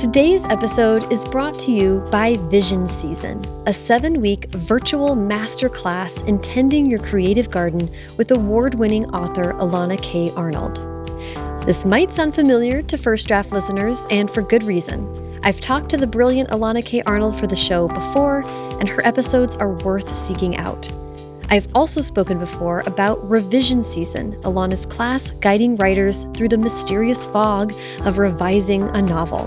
Today's episode is brought to you by Vision Season, a seven week virtual masterclass in tending your creative garden with award winning author Elana K. Arnold. This might sound familiar to First Draft listeners, and for good reason. I've talked to the brilliant Elana K. Arnold for the show before, and her episodes are worth seeking out. I've also spoken before about Revision Season, Elana's class guiding writers through the mysterious fog of revising a novel.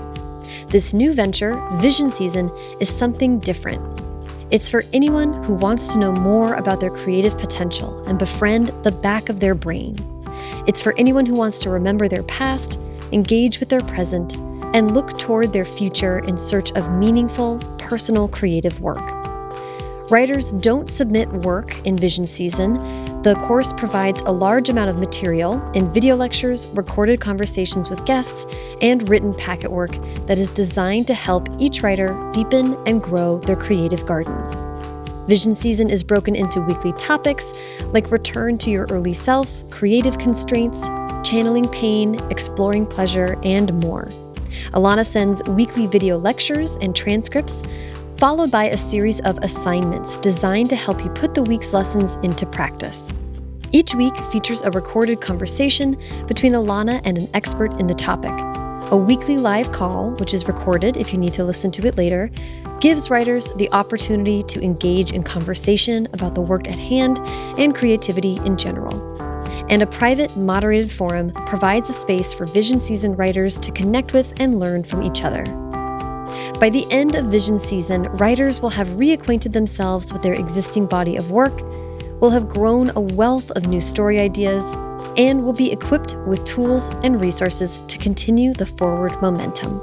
This new venture, Vision Season, is something different. It's for anyone who wants to know more about their creative potential and befriend the back of their brain. It's for anyone who wants to remember their past, engage with their present, and look toward their future in search of meaningful, personal creative work. Writers don't submit work in Vision Season. The course provides a large amount of material in video lectures, recorded conversations with guests, and written packet work that is designed to help each writer deepen and grow their creative gardens. Vision Season is broken into weekly topics like return to your early self, creative constraints, channeling pain, exploring pleasure, and more. Elana sends weekly video lectures and transcripts followed by a series of assignments designed to help you put the week's lessons into practice. Each week features a recorded conversation between Elana and an expert in the topic. A weekly live call, which is recorded if you need to listen to it later, gives writers the opportunity to engage in conversation about the work at hand and creativity in general. And a private, moderated forum provides a space for Vision Season writers to connect with and learn from each other. By the end of Vision season, writers will have reacquainted themselves with their existing body of work, will have grown a wealth of new story ideas, and will be equipped with tools and resources to continue the forward momentum.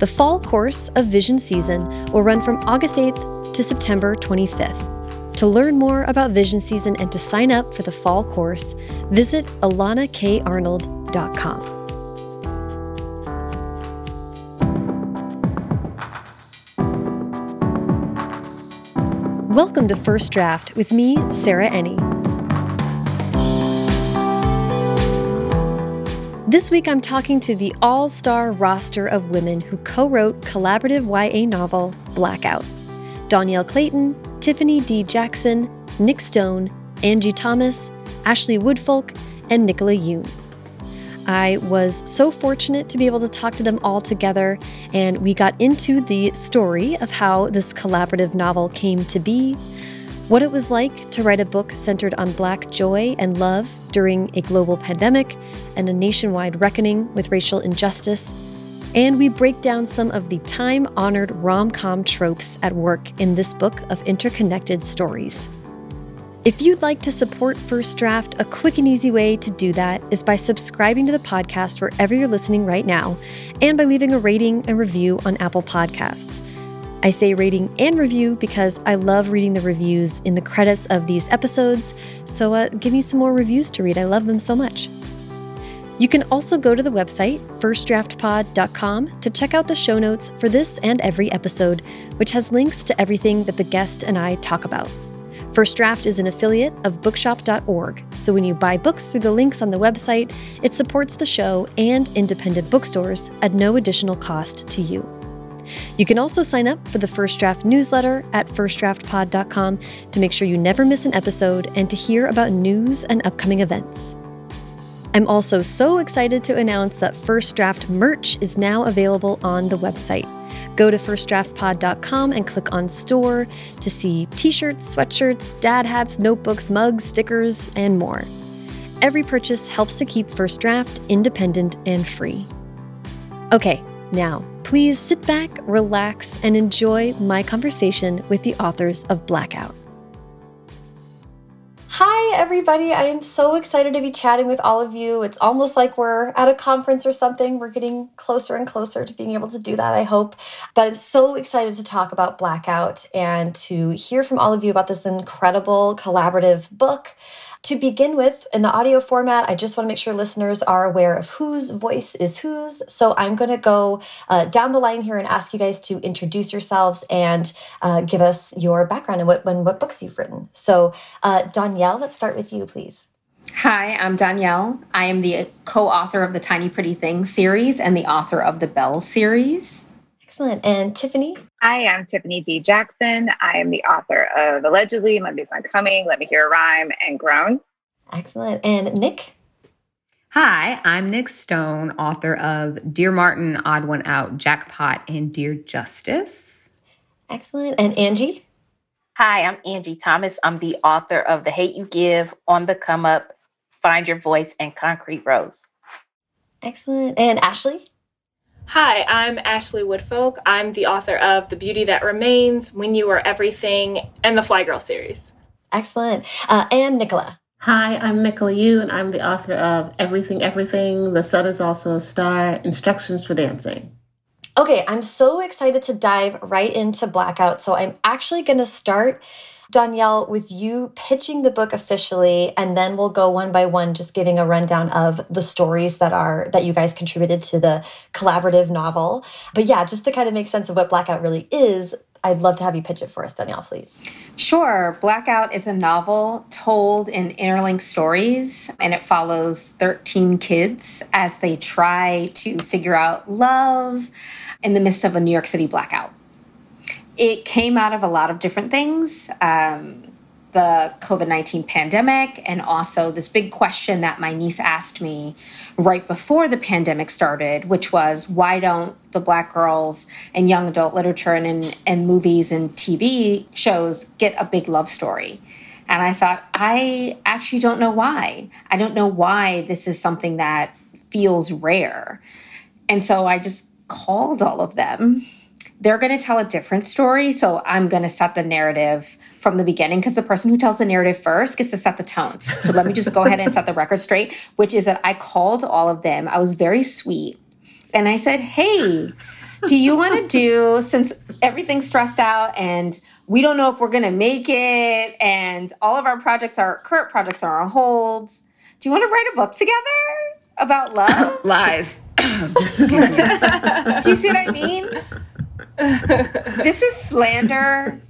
The fall course of Vision Season will run from August 8th to September 25th. To learn more about Vision Season and to sign up for the fall course, visit elanakarnold.com. Welcome to First Draft with me, Sarah Enni. This week I'm talking to the all star roster of women who co wrote collaborative YA novel Blackout Dhonielle Clayton, Tiffany D. Jackson, Nic Stone, Angie Thomas, Ashley Woodfolk, and Nicola Yoon. I was so fortunate to be able to talk to them all together, and we got into the story of how this collaborative novel came to be, what it was like to write a book centered on Black joy and love during a global pandemic and a nationwide reckoning with racial injustice. And we break down some of the time honored rom com tropes at work in this book of interconnected stories. If you'd like to support First Draft, a quick and easy way to do that is by subscribing to the podcast wherever you're listening right now and by leaving a rating and review on Apple Podcasts. I say rating and review because I love reading the reviews in the credits of these episodes, so uh, give me some more reviews to read. I love them so much. You can also go to the website, firstdraftpod.com, to check out the show notes for this and every episode, which has links to everything that the guests and I talk about. First Draft is an affiliate of bookshop.org, so when you buy books through the links on the website, it supports the show and independent bookstores at no additional cost to you. You can also sign up for the First Draft newsletter at firstdraftpod.com to make sure you never miss an episode and to hear about news and upcoming events. I'm also so excited to announce that First Draft merch is now available on the website. Go to firstdraftpod.com and click on store to see t shirts, sweatshirts, dad hats, notebooks, mugs, stickers, and more. Every purchase helps to keep First Draft independent and free. Okay, now please sit back, relax, and enjoy my conversation with the authors of Blackout. Hi, everybody. I am so excited to be chatting with all of you. It's almost like we're at a conference or something. We're getting closer and closer to being able to do that, I hope. But I'm so excited to talk about Blackout and to hear from all of you about this incredible collaborative book. To begin with, in the audio format, I just want to make sure listeners are aware of whose voice is whose. So I'm going to go uh, down the line here and ask you guys to introduce yourselves and uh, give us your background and what, when, what books you've written. So, uh, Dhonielle, let's start with you, please. Hi, I'm Dhonielle. I am the co author of the Tiny Pretty Things series and the author of the Belles series. Excellent. And Tiffany? Hi, I'm Tiffany D. Jackson. I am the author of Allegedly, Monday's Not Coming, Let Me Hear a Rhyme, and Grown. Excellent. And Nic? Hi, I'm Nic Stone, author of Dear Martin, Odd One Out, Jackpot, and Dear Justice. Excellent. And Angie? Hi, I'm Angie Thomas. I'm the author of The Hate You Give, On the Come Up, Find Your Voice, and Concrete Rose. Excellent. And Ashley? Hi, I'm Ashley Woodfolk. I'm the author of The Beauty That Remains, When You Are Everything, and the Fly Girl series. Excellent. Uh, and Nicola? Hi, I'm Nicola Yoon, and I'm the author of Everything Everything, The Sun is Also a Star, Instructions for Dancing. Okay, I'm so excited to dive right into Blackout. So I'm actually going to start, Dhonielle, with you pitching the book officially, and then we'll go one by one, just giving a rundown of the stories that are that you guys contributed to the collaborative novel. But yeah, just to kind of make sense of what Blackout really is, I'd love to have you pitch it for us, Dhonielle, please. Sure. Blackout is a novel told in interlinked stories, and it follows 13 kids as they try to figure out love in the midst of a New York City blackout. It came out of a lot of different things. Um, the COVID 19 pandemic, and also this big question that my niece asked me right before the pandemic started, which was why don't the Black girls and young adult literature and, and, and movies and TV shows get a big love story? And I thought, I actually don't know why. I don't know why this is something that feels rare. And so I just called all of them they're going to tell a different story. So I'm going to set the narrative from the beginning because the person who tells the narrative first gets to set the tone. So let me just go ahead and set the record straight, which is that I called all of them. I was very sweet. And I said, hey, do you want to do, since everything's stressed out and we don't know if we're going to make it and all of our projects, our current projects are on hold, do you want to write a book together about love? Lies. do you see what I mean? This is slander.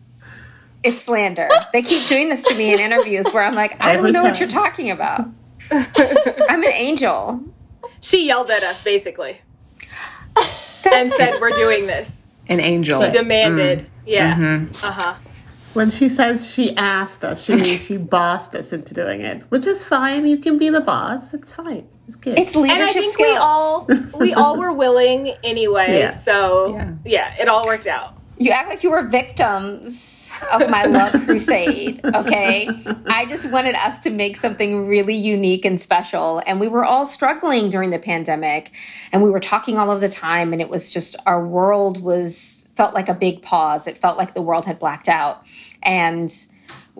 It's slander. They keep doing this to me in interviews where I'm like, I don't know what you're talking about. I'm an angel. She yelled at us basically and said, We're doing this. An angel. She demanded. Mm. Yeah. Mm-hmm. Uh huh. When she says she asked us, she means she bossed us into doing it, which is fine. You can be the boss. It's fine. It's good. It's leadership and I think skills. we all we all were willing anyway. Yeah. So yeah. yeah, it all worked out. You act like you were victims of my love crusade, okay? I just wanted us to make something really unique and special. And we were all struggling during the pandemic and we were talking all of the time and it was just our world was felt like a big pause. It felt like the world had blacked out. And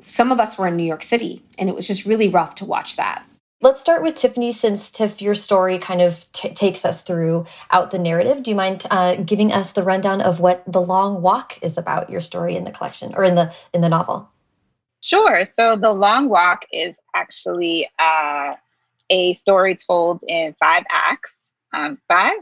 some of us were in New York City, and it was just really rough to watch that. Let's start with Tiffany, since Tiff, your story kind of takes us through out the narrative. Do you mind uh, giving us the rundown of what the Long Walk is about? Your story in the collection or in the in the novel. Sure. So the Long Walk is actually uh, a story told in five acts. Um, five,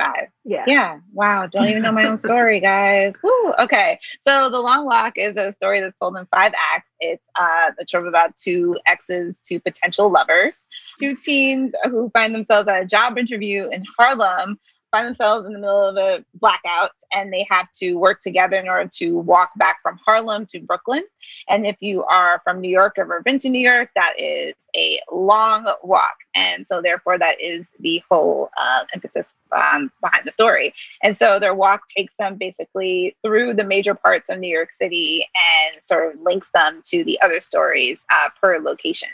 five. Yeah. Yeah. Wow. Don't even know my own story, guys. Woo. Okay. So The Long Walk is a story that's told in five acts. It's uh, the trope about two exes, two potential lovers, two teens who find themselves at a job interview in Harlem find themselves in the middle of a blackout and they have to work together in order to walk back from Harlem to Brooklyn. And if you are from New York or ever been to New York, that is a long walk. And so, therefore, that is the whole uh, emphasis um, behind the story. And so, their walk takes them basically through the major parts of New York City and sort of links them to the other stories uh, per location.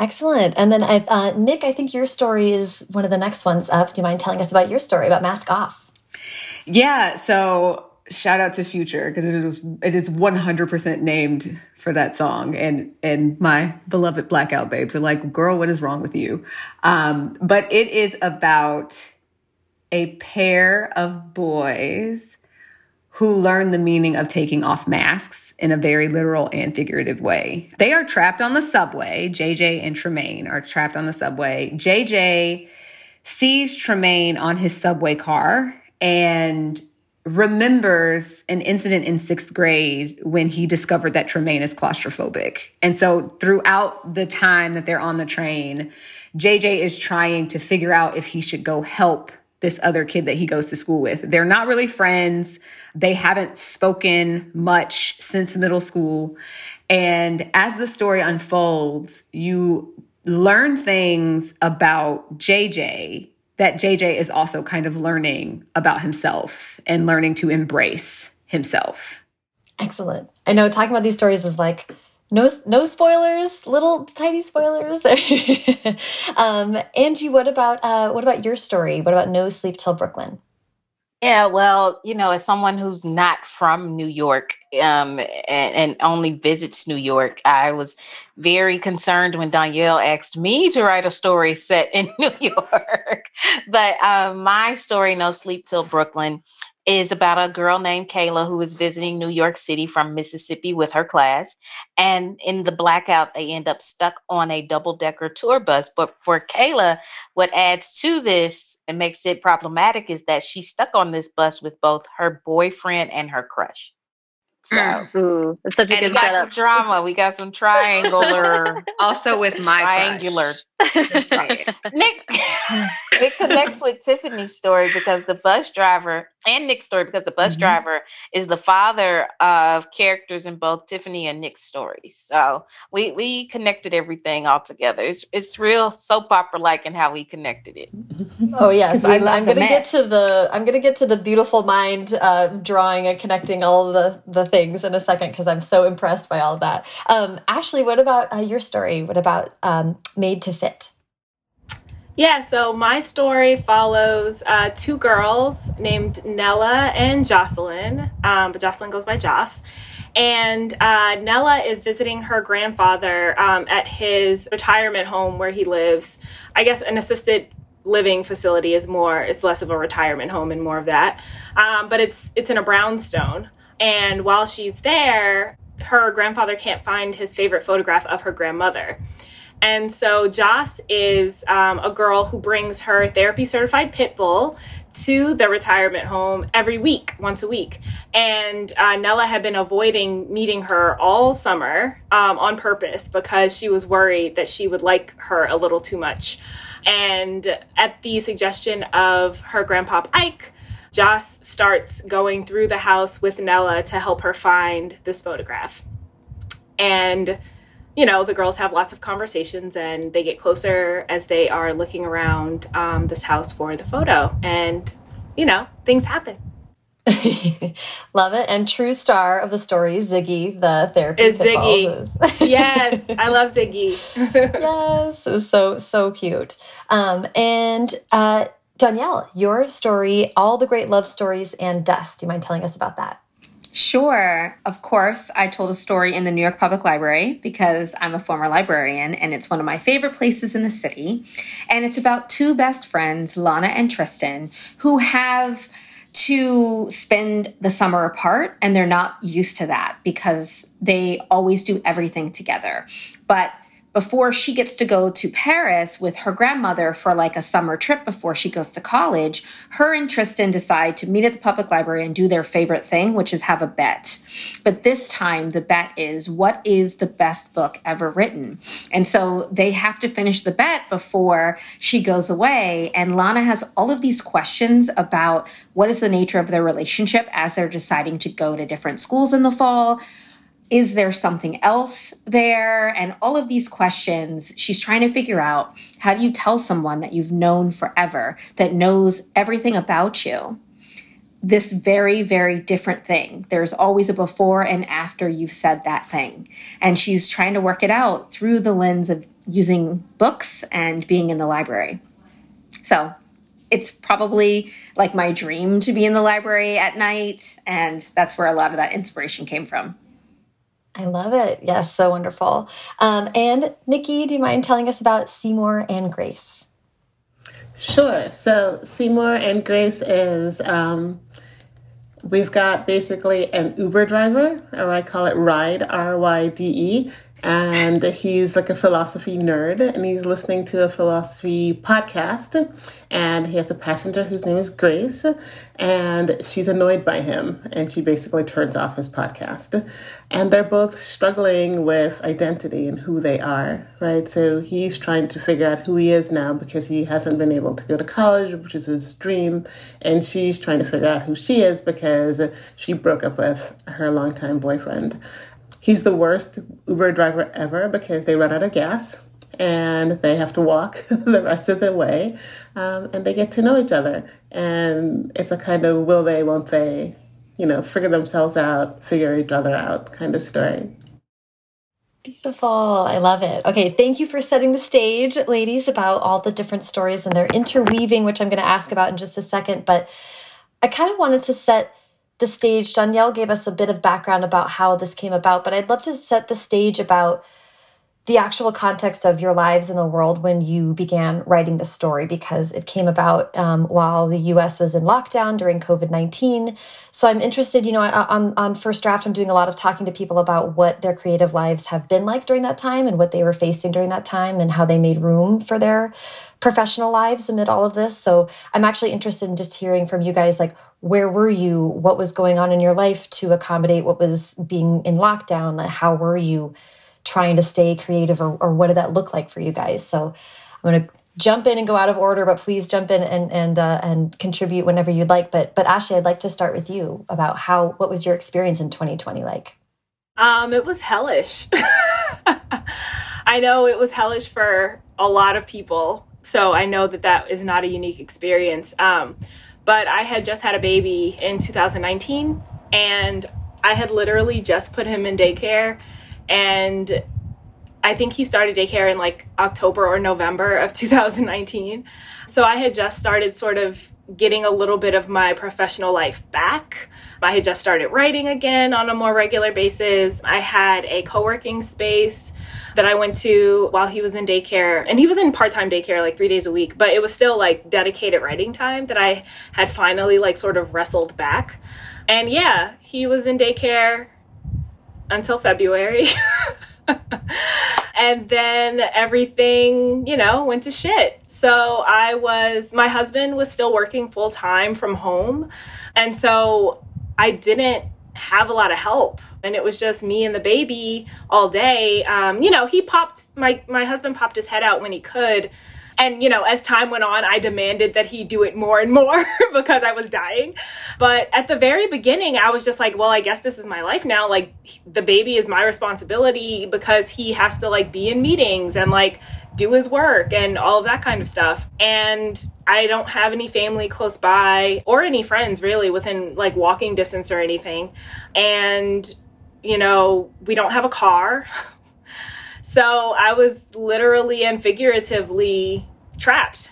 Excellent. And then, uh, Nic, I think your story is one of the next ones up. Do you mind telling us about your story about Mask Off? Yeah. So shout out to Future because it is it is 100% named for that song and and my beloved blackout babes are like girl what is wrong with you um, but it is about a pair of boys who learn the meaning of taking off masks in a very literal and figurative way. They are trapped on the subway. JJ and Tremaine are trapped on the subway. JJ sees Tremaine on his subway car and remembers an incident in sixth grade when he discovered that Tremaine is claustrophobic. And so throughout the time that they're on the train, JJ is trying to figure out if he should go help this other kid that he goes to school with. They're not really friends. They haven't spoken much since middle school. And as the story unfolds, you learn things about JJ that JJ is also kind of learning about himself and learning to embrace himself. Excellent. I know talking about these stories is like no no spoilers, little tiny spoilers. um, Angie, what about uh, what about your story? What about No Sleep Till Brooklyn? Yeah, well, you know, as someone who's not from New York um, and, and, only visits New York, I was very concerned when Dhonielle asked me to write a story set in New York. but um, my story, No Sleep Till Brooklyn, is about a girl named Kayla who is visiting New York City from Mississippi with her class. And in the blackout, they end up stuck on a double decker tour bus. But for Kayla, what adds to this and makes it problematic is that she's stuck on this bus with both her boyfriend and her crush. So mm. It's such a and good we got setup. some drama. We got some triangular, also with my triangular. Nic, it connects with Tiffany's story because the bus driver and Nic's story because the bus mm-hmm. driver is the father of characters in both Tiffany and Nick's stories. So we we connected everything all together. It's it's real soap opera like in how we connected it. Oh yes, I'm, I'm gonna get to the I'm gonna get to the beautiful mind uh, drawing and connecting all the the things in a second because I'm so impressed by all of that. Um, Ashley, what about uh, your story? What about um, Made to Fit? Yeah, so my story follows uh, two girls named Nella and Jocelyn, um, but Jocelyn goes by Joss. And uh, Nella is visiting her grandfather um, at his retirement home where he lives. I guess an assisted living facility is more, it's less of a retirement home and more of that. Um, but it's it's in a brownstone. And while she's there, her grandfather can't find his favorite photograph of her grandmother. And so Joss is um, a girl who brings her therapy certified pit bull to the retirement home every week, once a week. And uh, Nella had been avoiding meeting her all summer um, on purpose because she was worried that she would like her a little too much. And at the suggestion of her grandpa Ike, Joss starts going through the house with Nella to help her find this photograph. And you know, the girls have lots of conversations and they get closer as they are looking around um, this house for the photo. And, you know, things happen. Love it. And true star of the story, Ziggy, the therapy. It's Ziggy. yes, I love Ziggy. yes, it was so, so cute. Um, and uh, Dhonielle, your story, All the Great Love Stories and Dust. Do you mind telling us about that? Sure. Of course, I told a story in the New York Public Library because I'm a former librarian and it's one of my favorite places in the city. And it's about two best friends, Lana and Tristan, who have to spend the summer apart and they're not used to that because they always do everything together. But before she gets to go to Paris with her grandmother for like a summer trip before she goes to college, her and Tristan decide to meet at the public library and do their favorite thing, which is have a bet. But this time, the bet is what is the best book ever written? And so they have to finish the bet before she goes away. And Lana has all of these questions about what is the nature of their relationship as they're deciding to go to different schools in the fall is there something else there? And all of these questions, she's trying to figure out how do you tell someone that you've known forever, that knows everything about you, this very, very different thing? There's always a before and after you've said that thing. And she's trying to work it out through the lens of using books and being in the library. So it's probably like my dream to be in the library at night. And that's where a lot of that inspiration came from. I love it. Yes, so wonderful. Um, and Nikki, do you mind telling us about Seymour and Grace? Sure. So Seymour and Grace is um, we've got basically an Uber driver, or I call it Ride R Y D E, and he's like a philosophy nerd and he's listening to a philosophy podcast and he has a passenger whose name is grace and she's annoyed by him and she basically turns off his podcast. And they're both struggling with identity and who they are right? So he's trying to figure out who he is now because he hasn't been able to go to college which is his dream and she's trying to figure out who she is because she broke up with her longtime boyfriend He's the worst Uber driver ever because they run out of gas and they have to walk the rest of the way um, and they get to know each other. And it's a kind of will they, won't they, you know, figure themselves out, figure each other out kind of story. Beautiful. I love it. Okay, thank you for setting the stage, ladies, about all the different stories and their interweaving, which I'm going to ask about in just a second. But I kind of wanted to set the stage. Dhonielle gave us a bit of background about how this came about, but I'd love to set the stage about the actual context of your lives in the world when you began writing this story because it came about um, while the US was in lockdown during COVID 19. So I'm interested, you know, on, on First Draft, I'm doing a lot of talking to people about what their creative lives have been like during that time and what they were facing during that time and how they made room for their professional lives amid all of this. So I'm actually interested in just hearing from you guys like, where were you? What was going on in your life to accommodate what was being in lockdown? How were you trying to stay creative, or, or what did that look like for you guys? So I'm going to jump in and go out of order, but please jump in and and uh, and contribute whenever you'd like. But but Ashley, I'd like to start with you about how what was your experience in 2020 like? Um, it was hellish. I know it was hellish for a lot of people so I know that that is not a unique experience. Um, but I had just had a baby in 2019 and I had literally just put him in daycare and I think he started daycare in like October or November of 2019. So I had just started sort of getting a little bit of my professional life back. I had just started writing again on a more regular basis. I had a co working space that I went to while he was in daycare. And he was in part time daycare like three days a week, but it was still like dedicated writing time that I had finally like sort of wrestled back. And yeah, he was in daycare until February. and then everything, you know, went to shit. So I was, my husband was still working full time from home. And so I didn't have a lot of help and it was just me and the baby all day um, you know he popped my my husband popped his head out when he could and you know as time went on i demanded that he do it more and more because i was dying. But at the very beginning i was just like well i guess this is my life now. Like the baby is my responsibility because he has to like be in meetings and like do his work and all of that kind of stuff. And i don't have any family close by or any friends really within like walking distance or anything. And you know we don't have a car. So I was literally and figuratively trapped.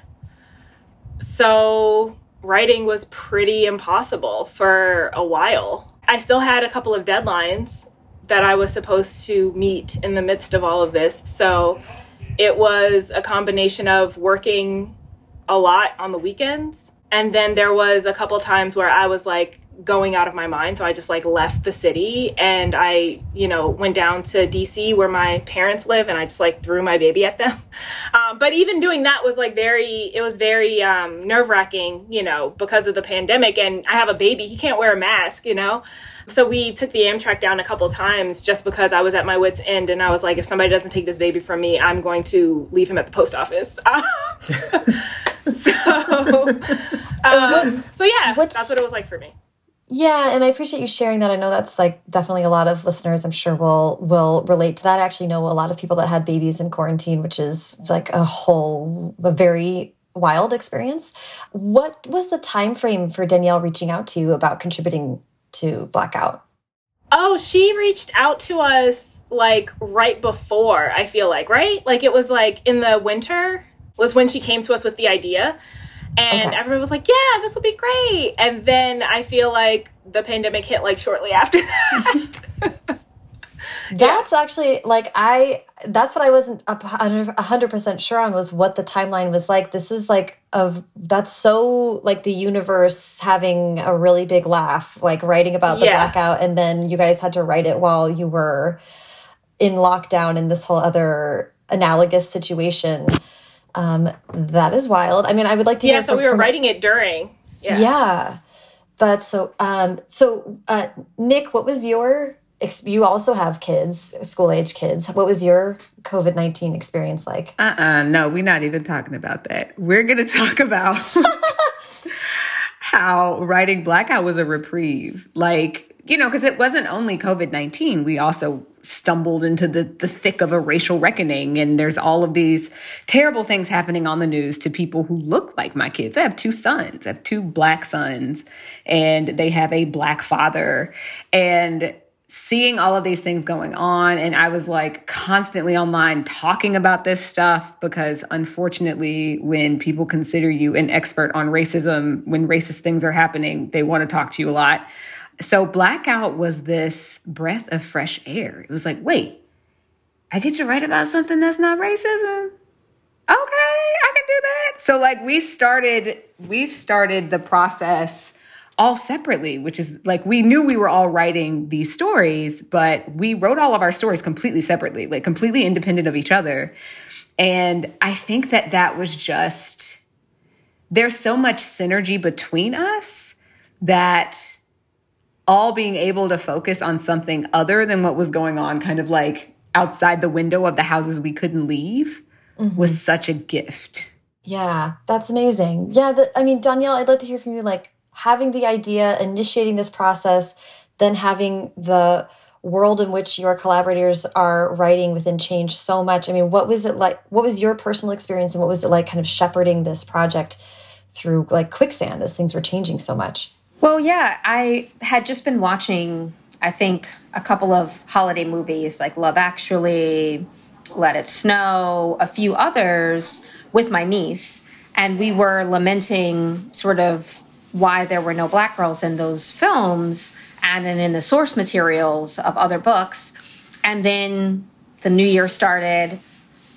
So writing was pretty impossible for a while. I still had a couple of deadlines that I was supposed to meet in the midst of all of this. So it was a combination of working a lot on the weekends. And then there was a couple times where I was like, going out of my mind. So I just like left the city and I, you know, went down to DC where my parents live and I just like threw my baby at them. Um, but even doing that was like very, it was very um, nerve wracking, you know, because of the pandemic. And I have a baby, he can't wear a mask, you know. So we took the Amtrak down a couple times just because I was at my wits' end and I was like, if somebody doesn't take this baby from me, I'm going to leave him at the post office. so, um, so yeah, What's, that's what it was like for me. Yeah, and I appreciate you sharing that. I know that's like definitely a lot of listeners I'm sure will will relate to that. I actually know a lot of people that had babies in quarantine, which is like a whole a very wild experience. What was the time frame for Dhonielle reaching out to you about contributing to Blackout? Oh, she reached out to us like right before, I feel like, right? Like it was like in the winter was when she came to us with the idea. And okay. everyone was like, yeah, this will be great. And then I feel like the pandemic hit like shortly after that. that's yeah. actually like I that's what I wasn't a hundred percent sure on was what the timeline was like. This is like of that's so like the universe having a really big laugh, like writing about the yeah. blackout, and then you guys had to write it while you were in lockdown in this whole other analogous situation. Um, that is wild. I mean, I would like to. Yeah, so from, we were writing it during. Yeah. Yeah. That's so. Um, so, uh, Nic, what was your? You also have kids, school age kids. What was your COVID nineteen experience like? Uh uh uh No, we're not even talking about that. We're gonna talk about how writing Blackout was a reprieve. Like you know, because it wasn't only COVID nineteen. We also stumbled into the, the thick of a racial reckoning. And there's all of these terrible things happening on the news to people who look like my kids. I have two sons i have two black sons and they have a black father. And seeing all of these things going on and i was like constantly online talking about this stuff because unfortunately when people consider you an expert on racism when racist things are happening they want to talk to you a lot so blackout was this breath of fresh air. It was like, wait, I get to write about something that's not racism. Okay, I can do that. So like we started we started the process all separately, which is like we knew we were all writing these stories, but we wrote all of our stories completely separately, like completely independent of each other. And I think that that was just there's so much synergy between us that all being able to focus on something other than what was going on, kind of like outside the window of the houses we couldn't leave, mm-hmm. was such a gift. Yeah, that's amazing. Yeah, the, I mean, Dhonielle, I'd love to hear from you. Like having the idea, initiating this process, then having the world in which your collaborators are writing within change so much. I mean, what was it like? What was your personal experience, and what was it like, kind of shepherding this project through like quicksand as things were changing so much? Well, yeah, I had just been watching, I think, a couple of holiday movies like Love Actually, Let It Snow, a few others with my niece. And we were lamenting sort of why there were no black girls in those films and then in the source materials of other books. And then the new year started,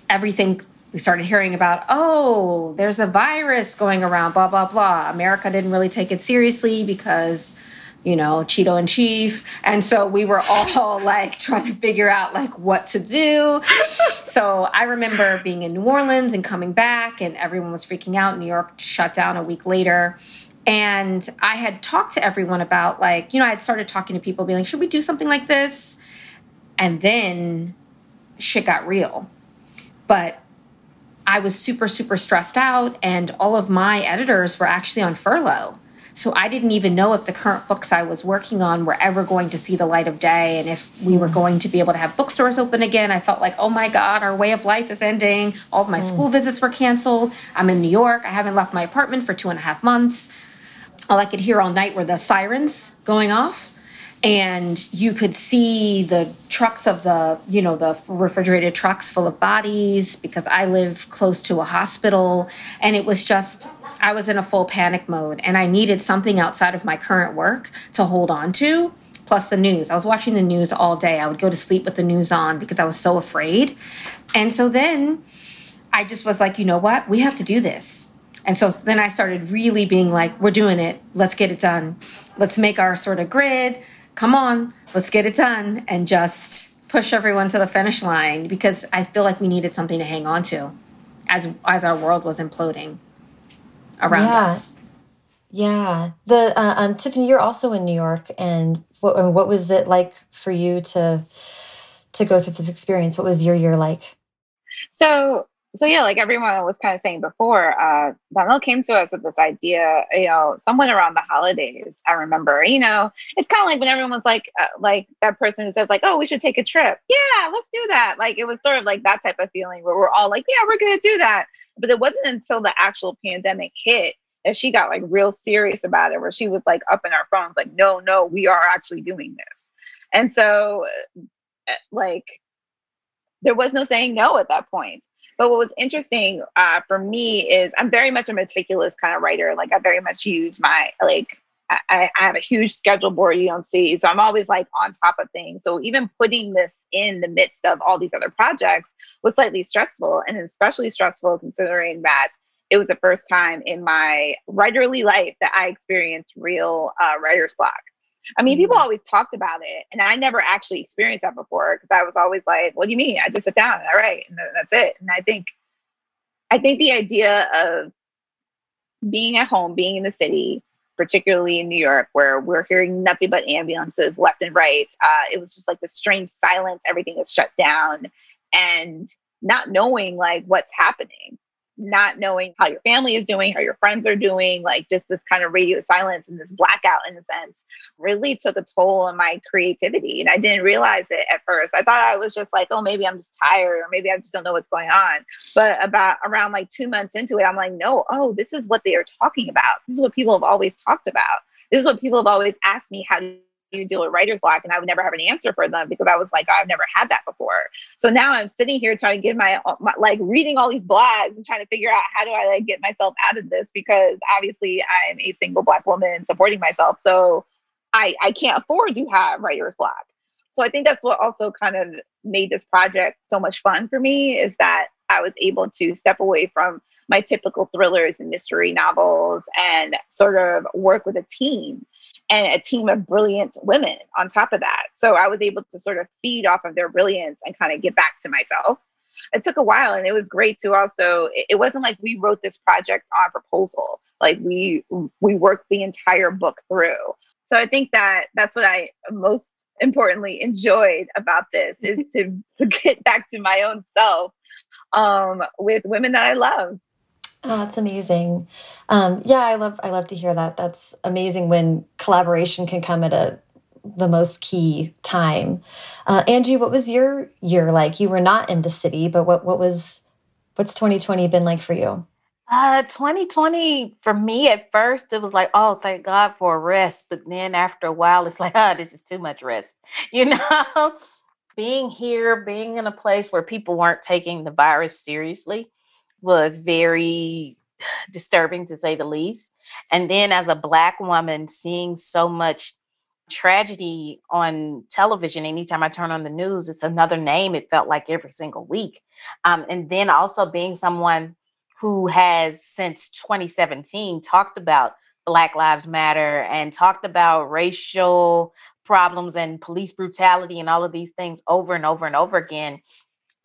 everything we started hearing about, oh, there's a virus going around, blah, blah, blah. America didn't really take it seriously because, you know, Cheeto and Chief. And so we were all like trying to figure out like what to do. so I remember being in New Orleans and coming back, and everyone was freaking out. New York shut down a week later. And I had talked to everyone about like, you know, I had started talking to people, being like, should we do something like this? And then shit got real. But I was super, super stressed out, and all of my editors were actually on furlough. So I didn't even know if the current books I was working on were ever going to see the light of day and if we were going to be able to have bookstores open again. I felt like, oh my God, our way of life is ending. All of my mm. school visits were canceled. I'm in New York. I haven't left my apartment for two and a half months. All I could hear all night were the sirens going off and you could see the trucks of the you know the refrigerated trucks full of bodies because i live close to a hospital. And it was just i was in a full panic mode and i needed something outside of my current work to hold on to. Plus the news. I was watching the news all day. I would go to sleep with the news on because i was so afraid. And so then i just was like you know what? We have to do this. And so then i started really being like we're doing it. Let's get it done. Let's make our sort of grid come on, let's get it done and just push everyone to the finish line because I feel like we needed something to hang on to as as our world was imploding around yeah. us. Yeah. The uh, um, Tiffany, you're also in New York, and what what was it like for you to to go through this experience? What was your year like? So so yeah, like everyone was kind of saying before, uh, Dhonielle came to us with this idea, you know, someone around the holidays. I remember, you know, it's kind of like when everyone's like, uh, like that person who says like, oh, we should take a trip. Yeah, let's do that. Like it was sort of like that type of feeling where we're all like, yeah, we're gonna do that. But it wasn't until the actual pandemic hit that she got like real serious about it, where she was like up in our phones, like, no, no, we are actually doing this. And so, uh, like, there was no saying no at that point but what was interesting uh, for me is I'm very much a meticulous kind of writer. Like I very much use my like I, I, have a huge schedule board you don't see. So I'm always like on top of things. So even putting this in the midst of all these other projects was slightly stressful and especially stressful considering that it was the first time in my writerly life that I experienced real uh, writer's block. I mean, people mm. always talked about it, and I never actually experienced that before because I was always like, "What do you mean? I just sit down and I write, and that's it." And I think, I think the idea of being at home, being in the city, particularly in New York, where we're hearing nothing but ambulances left and right, uh, it was just like the strange silence. Everything is shut down, and not knowing like what's happening not knowing how your family is doing, how your friends are doing, like just this kind of radio silence and this blackout in a sense really took a toll on my creativity. And I didn't realize it at first. I thought I was just like, oh, maybe I'm just tired or maybe I just don't know what's going on. But about around like two months into it, I'm like, no, oh, this is what they are talking about. This is what people have always talked about. This is what people have always asked me, how you deal with writer's block? And I would never have an answer for them because I was like, I've never had that before. So now I'm sitting here trying to get my, uh, my, like reading all these blogs and trying to figure out how do I like get myself out of this because obviously I'm a single black woman supporting myself. So I, I can't afford to have writer's block. So I think that's what also kind of made this project so much fun for me is that I was able to step away from my typical thrillers and mystery novels and sort of work with a team and a team of brilliant women on top of that. So I was able to sort of feed off of their brilliance and kind of get back to myself. It took a while and it was great to also it wasn't like we wrote this project on proposal. Like we we worked the entire book through. So I think that that's what I most importantly enjoyed about this is to get back to my own self um, with women that I love. Oh, that's amazing. Um, yeah, I love I love to hear that. That's amazing when collaboration can come at a the most key time. Uh, Angie, what was your year like? You were not in the city, but what what was what's 2020 been like for you? Uh, 2020 for me at first it was like, oh, thank God for a rest. But then after a while, it's like, oh, this is too much rest. You know, being here, being in a place where people weren't taking the virus seriously was very disturbing to say the least. And then as a black woman, seeing so much tragedy on television anytime i turn on the news it's another name it felt like every single week um, and then also being someone who has since 2017 talked about black lives matter and talked about racial problems and police brutality and all of these things over and over and over again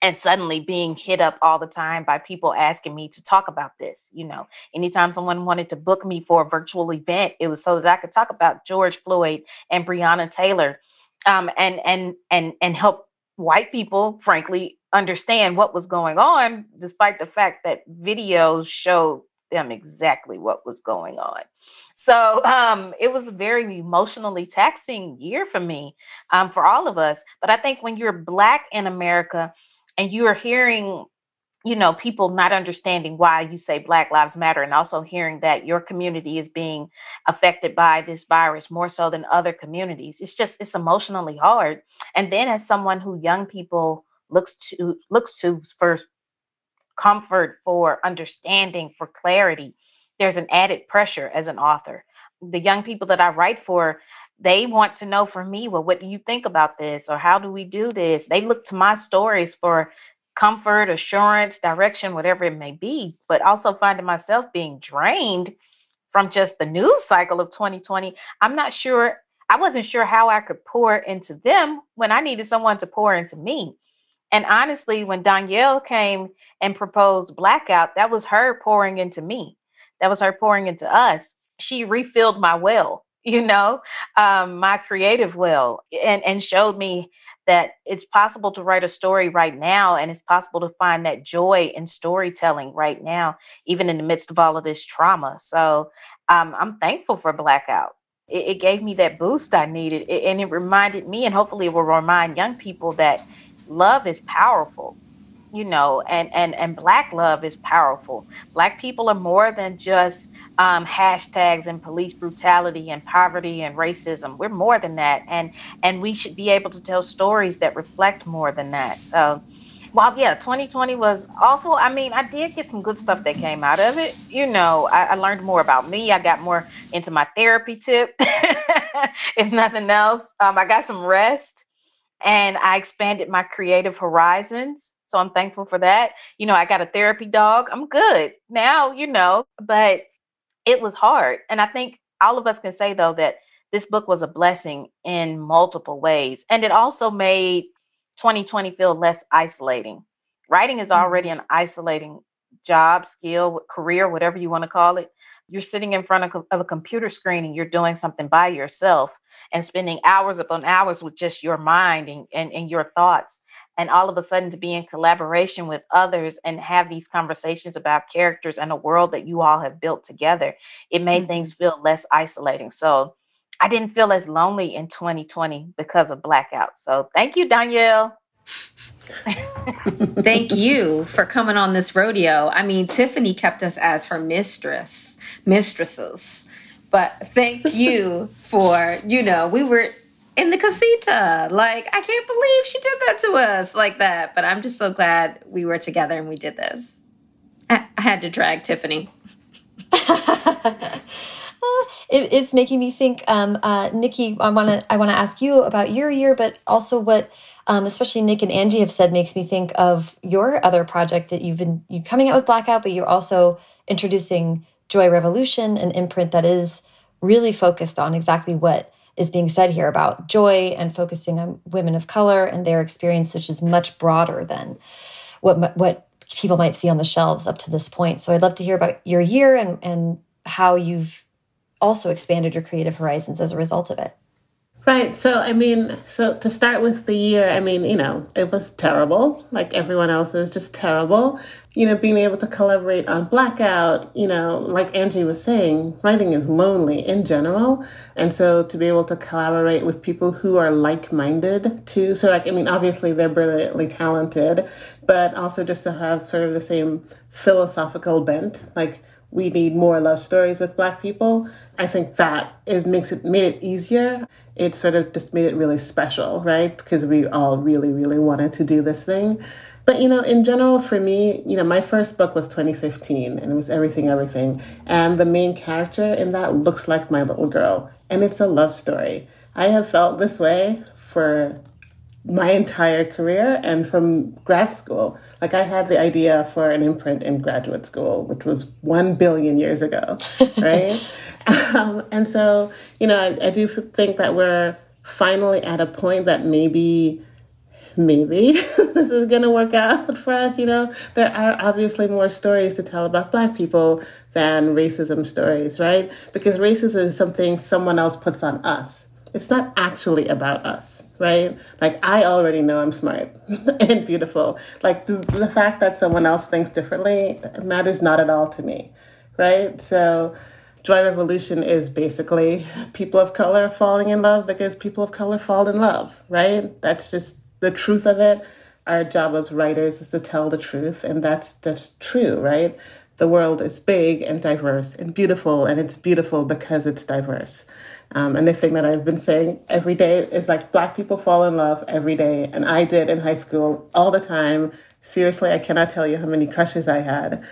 and suddenly being hit up all the time by people asking me to talk about this. You know, anytime someone wanted to book me for a virtual event, it was so that I could talk about George Floyd and Breonna Taylor, um, and and and and help white people, frankly, understand what was going on, despite the fact that videos showed them exactly what was going on. So um, it was a very emotionally taxing year for me, um, for all of us. But I think when you're Black in America, and you are hearing you know people not understanding why you say black lives matter and also hearing that your community is being affected by this virus more so than other communities it's just it's emotionally hard. And then as someone who young people looks to looks to for comfort for understanding for clarity there's an added pressure as an author. The young people that i write for they want to know from me, well, what do you think about this? Or how do we do this? They look to my stories for comfort, assurance, direction, whatever it may be, but also finding myself being drained from just the news cycle of 2020. I'm not sure, I wasn't sure how I could pour into them when I needed someone to pour into me. And honestly, when Dhonielle came and proposed blackout, that was her pouring into me. That was her pouring into us. She refilled my well you know, um, my creative will, and and showed me that it's possible to write a story right now, and it's possible to find that joy in storytelling right now, even in the midst of all of this trauma. So um, I'm thankful for Blackout. It, it gave me that boost I needed, it, and it reminded me, and hopefully, it will remind young people that love is powerful you know and and and black love is powerful. Black people are more than just um, hashtags and police brutality and poverty and racism. We're more than that and and we should be able to tell stories that reflect more than that. So while yeah 2020 was awful i mean i did get some good stuff that came out of it. You know i, I learned more about me. I got more into my therapy tip if nothing else. Um, i got some rest and i expanded my creative horizons so I'm thankful for that. You know, I got a therapy dog. I'm good now, you know, but it was hard. And I think all of us can say, though, that this book was a blessing in multiple ways. And it also made 2020 feel less isolating. Writing is already mm-hmm. an isolating job, skill, career, whatever you want to call it. You're sitting in front of, of a computer screen and you're doing something by yourself and spending hours upon hours with just your mind and, and, and your thoughts. And all of a sudden, to be in collaboration with others and have these conversations about characters and a world that you all have built together, it made mm-hmm. things feel less isolating. So, I didn't feel as lonely in 2020 because of blackout. So thank you, Dhonielle. Thank you for coming on this rodeo. I mean, Tiffany kept us as her mistress, mistresses. But thank you for, you know, we were in the casita. Like, I can't believe she did that to us like that. But I'm just so glad we were together and we did this. I, I had to drag Tiffany. it, it's making me think, um, uh, Nikki. I want to I want to ask you about your year, but also what, um, especially Nic and Angie have said makes me think of your other project that you've been you coming out with Blackout, but you're also introducing Joy Revolution, an imprint that is really focused on exactly what is being said here about joy and focusing on women of color and their experience, which is much broader than what what people might see on the shelves up to this point. So I'd love to hear about your year and and how you've also expanded your creative horizons as a result of it. Right. So, I mean, so to start with the year, I mean, you know, it was terrible. Like everyone else it was just terrible. You know, being able to collaborate on Blackout, you know, like Angie was saying, writing is lonely in general. And so to be able to collaborate with people who are like minded too. So, like, I mean, obviously they're brilliantly talented, but also just to have sort of the same philosophical bent. Like, we need more love stories with black people. I think that it makes it made it easier. It sort of just made it really special right? Because we all really really wanted to do this thing. But you know in general for me you know my first book was 2015 and it was everything everything. And the main character in that looks like my little girl and it's a love story. I have felt this way for my entire career and from grad school. Like I had the idea for an imprint in graduate school, which was one billion years ago, right? um, and so, you know, I, I do think that we're finally at a point that maybe maybe this is going to work out for us. You know, there are obviously more stories to tell about Black people than racism stories, right? Because racism is something someone else puts on us it's not actually about us, right? Like, I already know I'm smart and beautiful. Like, the, the fact that someone else thinks differently matters not at all to me, right? So, Joy Revolution is basically people of color falling in love because people of color fall in love, right? That's just the truth of it. Our job as writers is to tell the truth, and that's that's true, right? The world is big and diverse and beautiful, and it's beautiful because it's diverse. Um, and the thing that I've been saying every day is like black people fall in love every day. And I did in high school all the time. Seriously, I cannot tell you how many crushes I had.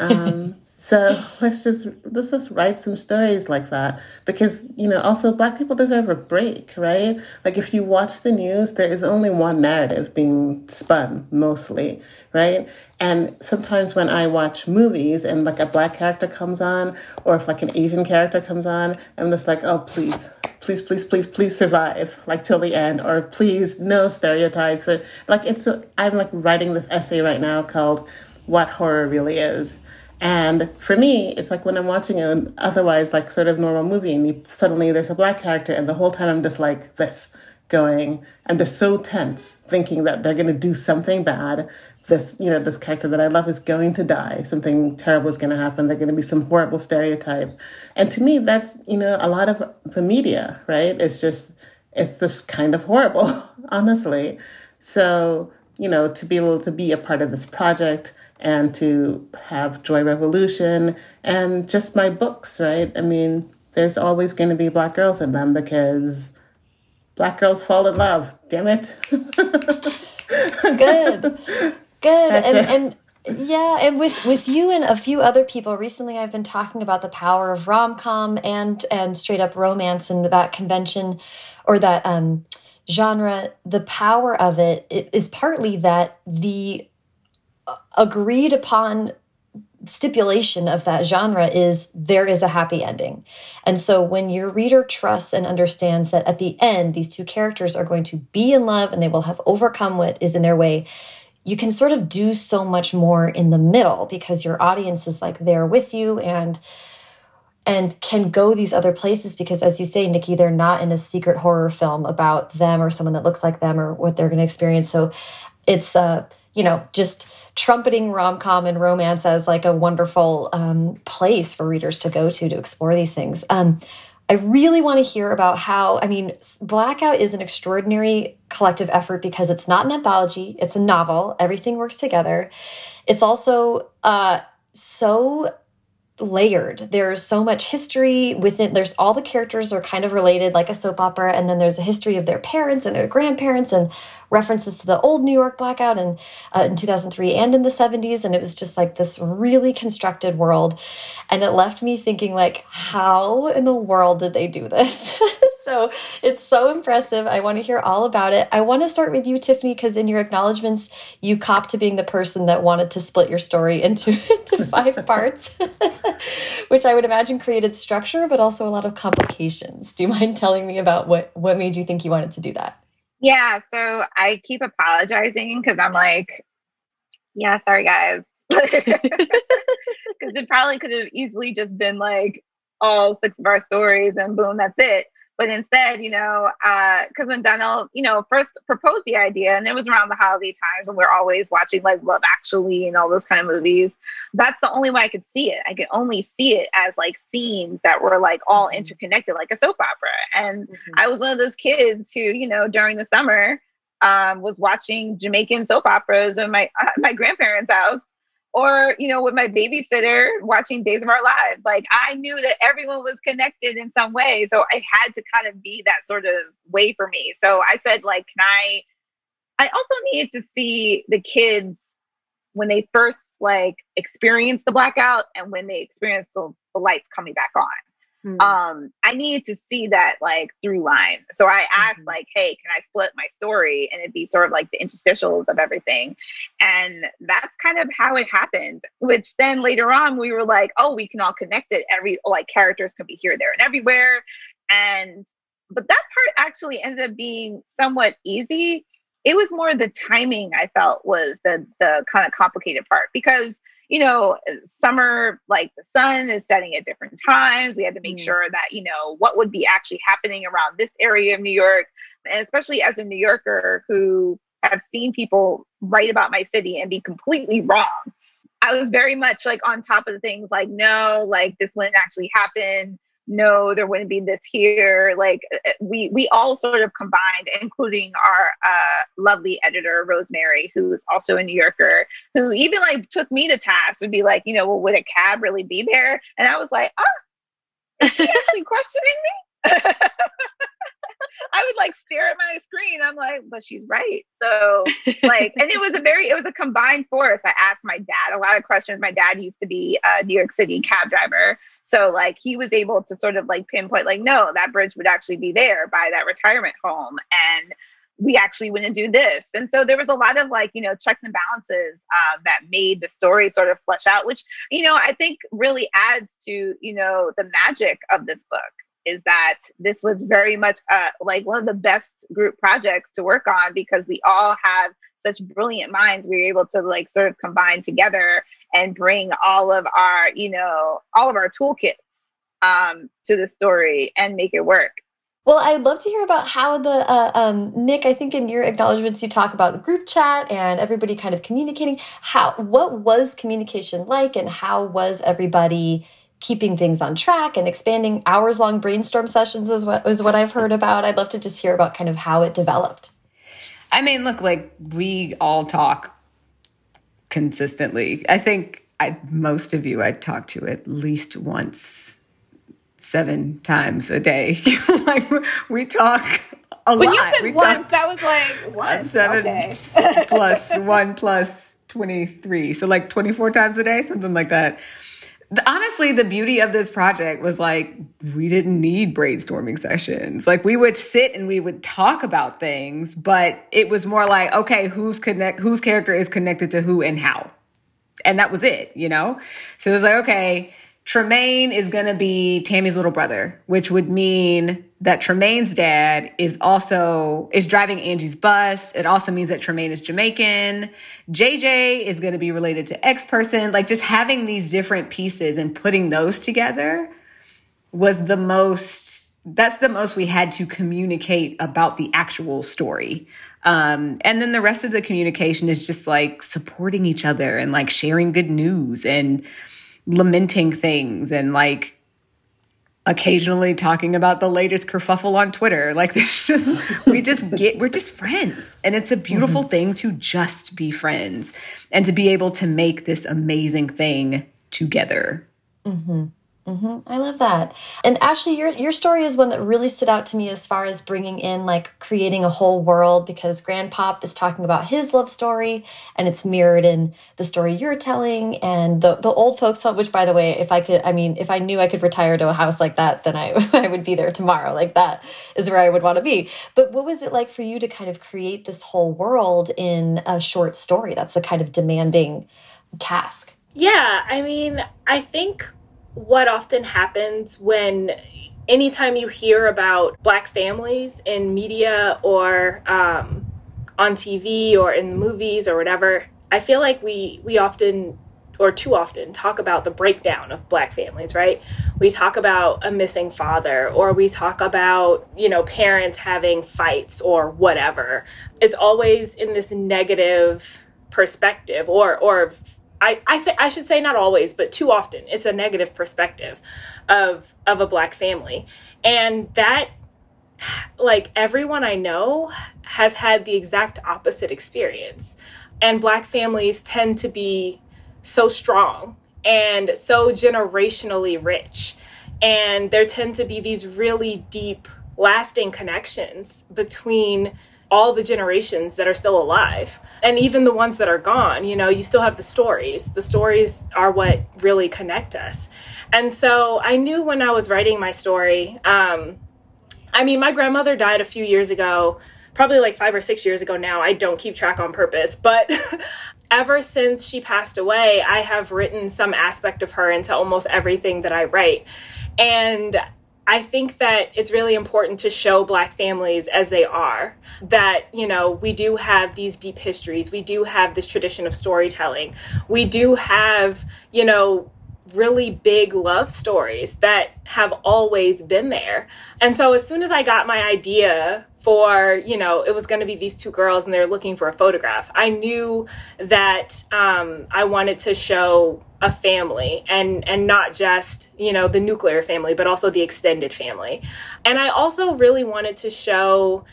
Um, so let's just let's just write some stories like that because you know also black people deserve a break, right? Like if you watch the news, there is only one narrative being spun mostly, right? And sometimes when I watch movies and like a black character comes on, or if like an Asian character comes on, I'm just like, oh please, please, please, please, please survive like till the end, or please no stereotypes. Like it's I'm like writing this essay right now called "What Horror Really Is." And for me, it's like when I'm watching an otherwise like sort of normal movie and you, suddenly there's a black character and the whole time I'm just like this going, I'm just so tense thinking that they're going to do something bad. This, you know, this character that I love is going to die. Something terrible is going to happen. There's going to be some horrible stereotype. And to me, that's, you know, a lot of the media, right? It's just, it's just kind of horrible, honestly. So, you know, to be able to be a part of this project, and to have Joy Revolution and just my books, right? I mean, there's always going to be black girls in them because black girls fall in love. Damn it. Good. Good. and, and yeah, and with with you and a few other people recently, I've been talking about the power of rom com and and straight up romance and that convention or that um, genre. The power of it is partly that the agreed upon stipulation of that genre is there is a happy ending. And so when your reader trusts and understands that at the end, these two characters are going to be in love and they will have overcome what is in their way, you can sort of do so much more in the middle because your audience is like there with you and and can go these other places because as you say nikki they're not in a secret horror film about them or someone that looks like them or what they're going to experience so it's uh you know just trumpeting rom-com and romance as like a wonderful um, place for readers to go to to explore these things um, I really want to hear about how, I mean, Blackout is an extraordinary collective effort because it's not an anthology, it's a novel. Everything works together. It's also uh, so layered. There's so much history within. There's all the characters are kind of related, like a soap opera, and then there's a history of their parents and their grandparents, and references to the old New York blackout and uh, in 2003 and in the 70s. And it was just like this really constructed world, and it left me thinking, like, how in the world did they do this? so it's so impressive. I want to hear all about it. I want to start with you, Tiffany, because in your acknowledgments, you cop to being the person that wanted to split your story into, into five parts, which I would imagine created structure, but also a lot of complications. Do you mind telling me about what, what made you think you wanted to do that? Yeah, so I keep apologizing because I'm like, yeah, sorry guys. Because it probably could have easily just been like all six of our stories and boom, that's it. But instead, you know, because uh, when Dhonielle, you know, first proposed the idea, and it was around the holiday times when we're always watching like Love Actually and all those kind of movies, that's the only way I could see it. I could only see it as like scenes that were like all mm-hmm. interconnected, like a soap opera. And mm-hmm. I was one of those kids who, you know, during the summer, um, was watching Jamaican soap operas in my uh, my grandparents' house or you know with my babysitter watching days of our lives like i knew that everyone was connected in some way. So i had to kind of be that sort of way for me. So i said like can i i also needed to see the kids when they first like experience the blackout and when they experience the, the lights coming back on Mm-hmm. Um, I needed to see that like through line. So I asked mm-hmm. like, hey, can I split my story? And it'd be sort of like the interstitials of everything. And that's kind of how it happened, which then later on we were like, oh, we can all connect it. Every like characters can be here, there, and everywhere. And but that part actually ended up being somewhat easy. It was more the timing I felt was the the kind of complicated part because you know, summer, like the sun is setting at different times. We had to make mm. sure that, you know, what would be actually happening around this area of New York. And especially as a New Yorker who have seen people write about my city and be completely wrong. I was very much like on top of the things like, no, like this wouldn't actually happen no there wouldn't be this here like uh, uh, we we all sort of combined including our uh, lovely editor rosemary who's also a new yorker who even like took me to task would be like you know well would a cab really be there? And i was like oh is she actually questioning me I would like stare at my screen. I'm like, but she's right. So like, and it was a very, it was a combined force. I asked my dad a lot of questions. My dad used to be a New York City cab driver. So like he was able to sort of like pinpoint like, no, that bridge would actually be there by that retirement home. And we actually wouldn't do this. And so there was a lot of like, you know, checks and balances uh, that made the story sort of flesh out, which, you know, I think really adds to, you know, the magic of this book is that this was very much uh, like one of the best group projects to work on because we all have such brilliant minds. We were able to like sort of combine together and bring all of our, you know, all of our toolkits um, to the story and make it work. Well, I'd love to hear about how the uh, um, Nic. I think in your acknowledgments you talk about the group chat and everybody kind of communicating. How what was communication like, and how was everybody keeping things on track and expanding hours long brainstorm sessions is what is what I've heard about. I'd love to just hear about kind of how it developed. I mean, look, like we all talk consistently. I think I most of you I talk to at least once seven times a day. like we talk a when lot. When you said we once, I was like, what? Seven okay. plus one plus 23. So like 24 times a day, something like that honestly the beauty of this project was like we didn't need brainstorming sessions like we would sit and we would talk about things but it was more like okay who's connect whose character is connected to who and how and that was it, you know? So it was like, okay, Tremaine is going to be Tammy's little brother, which would mean that Tremaine's dad is also is driving Angie's bus. It also means that Tremaine is Jamaican. JJ is going to be related to X person. Like just having these different pieces and putting those together was the most that's the most we had to communicate about the actual story. Um, and then the rest of the communication is just like supporting each other and like sharing good news and lamenting things and like occasionally talking about the latest kerfuffle on Twitter. Like this just we just get we're just friends. And it's a beautiful mm-hmm. thing to just be friends and to be able to make this amazing thing together. Mm-hmm. Mm-hmm. I love that. And Ashley, your your story is one that really stood out to me as far as bringing in like creating a whole world because Grandpop is talking about his love story and it's mirrored in the story you're telling and the the old folks home. Which, by the way, if I could, I mean, if I knew I could retire to a house like that, then I I would be there tomorrow. Like that is where I would want to be. But what was it like for you to kind of create this whole world in a short story? That's a kind of demanding task. Yeah, I mean, I think what often happens when anytime you hear about black families in media or um, on TV or in the movies or whatever, I feel like we we often or too often talk about the breakdown of black families, right? We talk about a missing father or we talk about, you know, parents having fights or whatever. It's always in this negative perspective or or I, I say I should say not always, but too often it's a negative perspective of of a black family. And that like everyone I know has had the exact opposite experience. And black families tend to be so strong and so generationally rich. And there tend to be these really deep, lasting connections between all the generations that are still alive. And even the ones that are gone you know you still have the stories. The stories are what really connect us. And so i knew when i was writing my story um, i mean my grandmother died a few years ago probably like five or six years ago now. I don't keep track on purpose but ever since she passed away i have written some aspect of her into almost everything that i write. And I think that it's really important to show Black families as they are. That, you know, we do have these deep histories, we do have this tradition of storytelling, we do have, you know, really big love stories that have always been there. And so as soon as I got my idea for, you know, it was going to be these two girls and they're looking for a photograph, I knew that um, I wanted to show a family and and not just you know the nuclear family but also the extended family and i also really wanted to show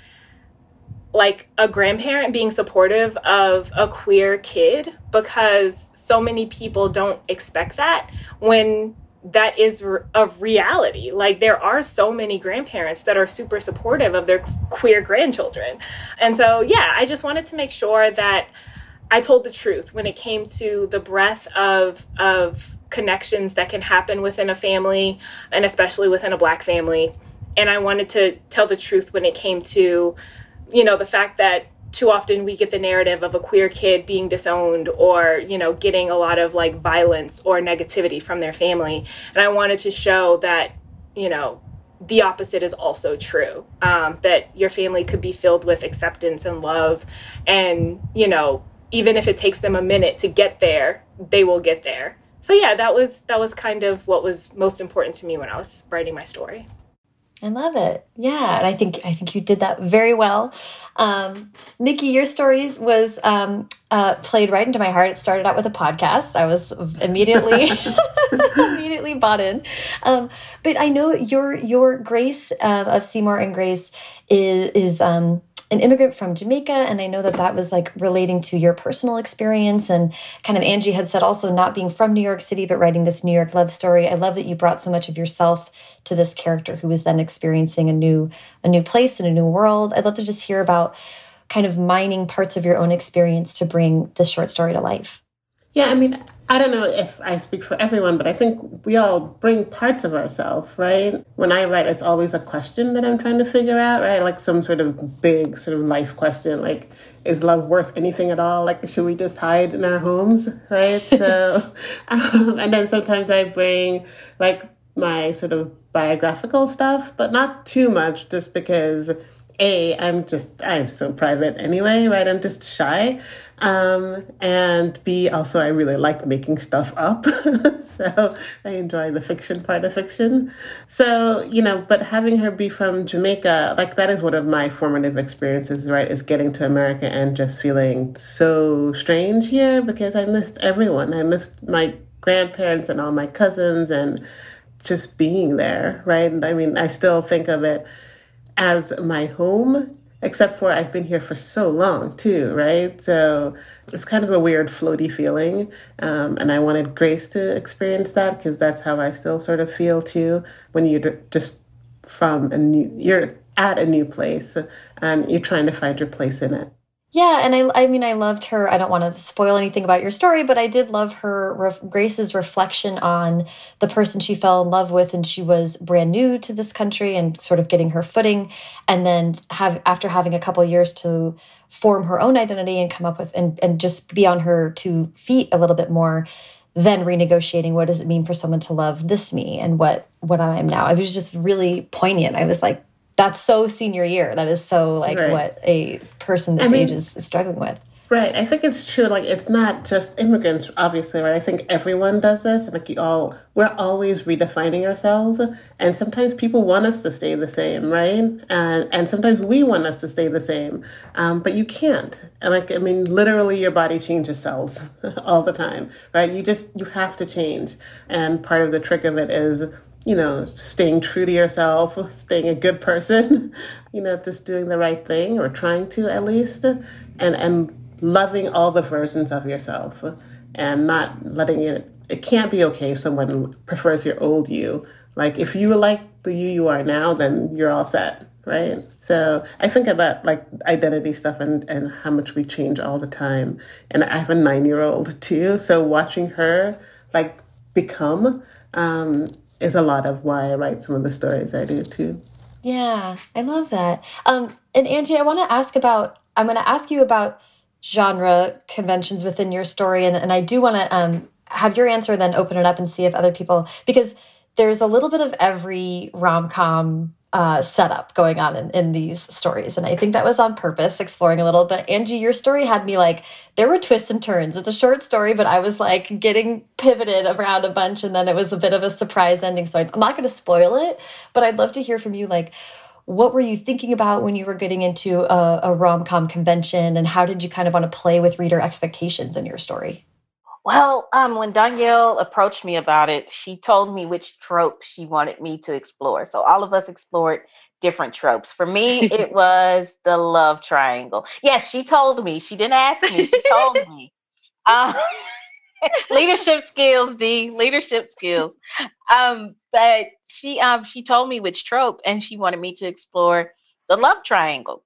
like a grandparent being supportive of a queer kid because so many people don't expect that when that is a reality. Like there are so many grandparents that are super supportive of their queer grandchildren. And so, yeah, I just wanted to make sure that I told the truth when it came to the breadth of of connections that can happen within a family and especially within a black family. And I wanted to tell the truth when it came to, you know, the fact that too often we get the narrative of a queer kid being disowned or, you know, getting a lot of like violence or negativity from their family. And I wanted to show that, you know, the opposite is also true um, that your family could be filled with acceptance and love and you know even if it takes them a minute to get there, they will get there. So yeah, that was that was kind of what was most important to me when I was writing my story. I love it. Yeah, and I think I think you did that very well. Um, Nikki, your stories was um, uh, played right into my heart. It started out with a podcast. I was immediately immediately bought in. Um, but I know your your Grace uh, of Seymour and Grace is is um, an immigrant from Jamaica, and I know that that was like relating to your personal experience. And kind of Angie had said also not being from New York City, but writing this New York love story. I love that you brought so much of yourself to this character who was then experiencing a new a new place and a new world. I'd love to just hear about kind of mining parts of your own experience to bring this short story to life. Yeah, I mean, I don't know if I speak for everyone, but I think we all bring parts of ourselves, right? When I write, it's always a question that I'm trying to figure out, right? Like some sort of big sort of life question, like, is love worth anything at all? Like, should we just hide in our homes, right? So, um, and then sometimes I bring like my sort of biographical stuff, but not too much, just because a i'm just i'm so private anyway right? I'm just shy. Um, and b also i really like making stuff up. So i enjoy the fiction part of fiction. So you know but having her be from jamaica like that is one of my formative experiences right? Is getting to america and just feeling so strange here because i missed everyone. I missed my grandparents and all my cousins and just being there right? I mean i still think of it as my home, except for I've been here for so long too, right? So it's kind of a weird floaty feeling. Um, and I wanted Grace to experience that because that's how I still sort of feel too when you're just from a new, you're at a new place and you're trying to find your place in it. Yeah, and I, I mean, I loved her. I don't want to spoil anything about your story, but I did love her, Grace's reflection on the person she fell in love with, and she was brand new to this country and sort of getting her footing, and then have after having a couple years to form her own identity and come up with and and just be on her two feet a little bit more then renegotiating what does it mean for someone to love this me and what what I am now. It was just really poignant. I was like, that's so senior year. That is so like right. what a person this I mean, age is, is struggling with. Right. I think it's true. Like it's not just immigrants, obviously, right? I think everyone does this. Like you all we're always redefining ourselves. And sometimes people want us to stay the same, right? And and sometimes we want us to stay the same. Um, but you can't. And like I mean, literally your body changes cells all the time, right? You just you have to change. And part of the trick of it is you know, staying true to yourself, staying a good person, you know, just doing the right thing or trying to at least, and and loving all the versions of yourself, and not letting it. It can't be okay if someone prefers your old you. Like if you like the you you are now, then you're all set, right? So I think about like identity stuff and and how much we change all the time. And I have a nine year old too, so watching her like become. Um, is a lot of why I write some of the stories I do too. Yeah, I love that. Um, and Angie, I want to ask about. I'm going to ask you about genre conventions within your story, and, and I do want to um, have your answer, then open it up and see if other people because there's a little bit of every rom com uh, setup going on in, in these stories. And I think that was on purpose, exploring a little. But Angie, your story had me like, there were twists and turns. It's a short story, but I was like getting pivoted around a bunch. And then it was a bit of a surprise ending. So I'm not going to spoil it, but I'd love to hear from you. Like, what were you thinking about when you were getting into a, a rom com convention? And how did you kind of want to play with reader expectations in your story? Well, um, when Dhonielle approached me about it, she told me which trope she wanted me to explore. So all of us explored different tropes. For me, it was the love triangle. Yes, she told me. She didn't ask me. She told me. Um, leadership skills, D. Leadership skills. Um, but she um she told me which trope, and she wanted me to explore the love triangle.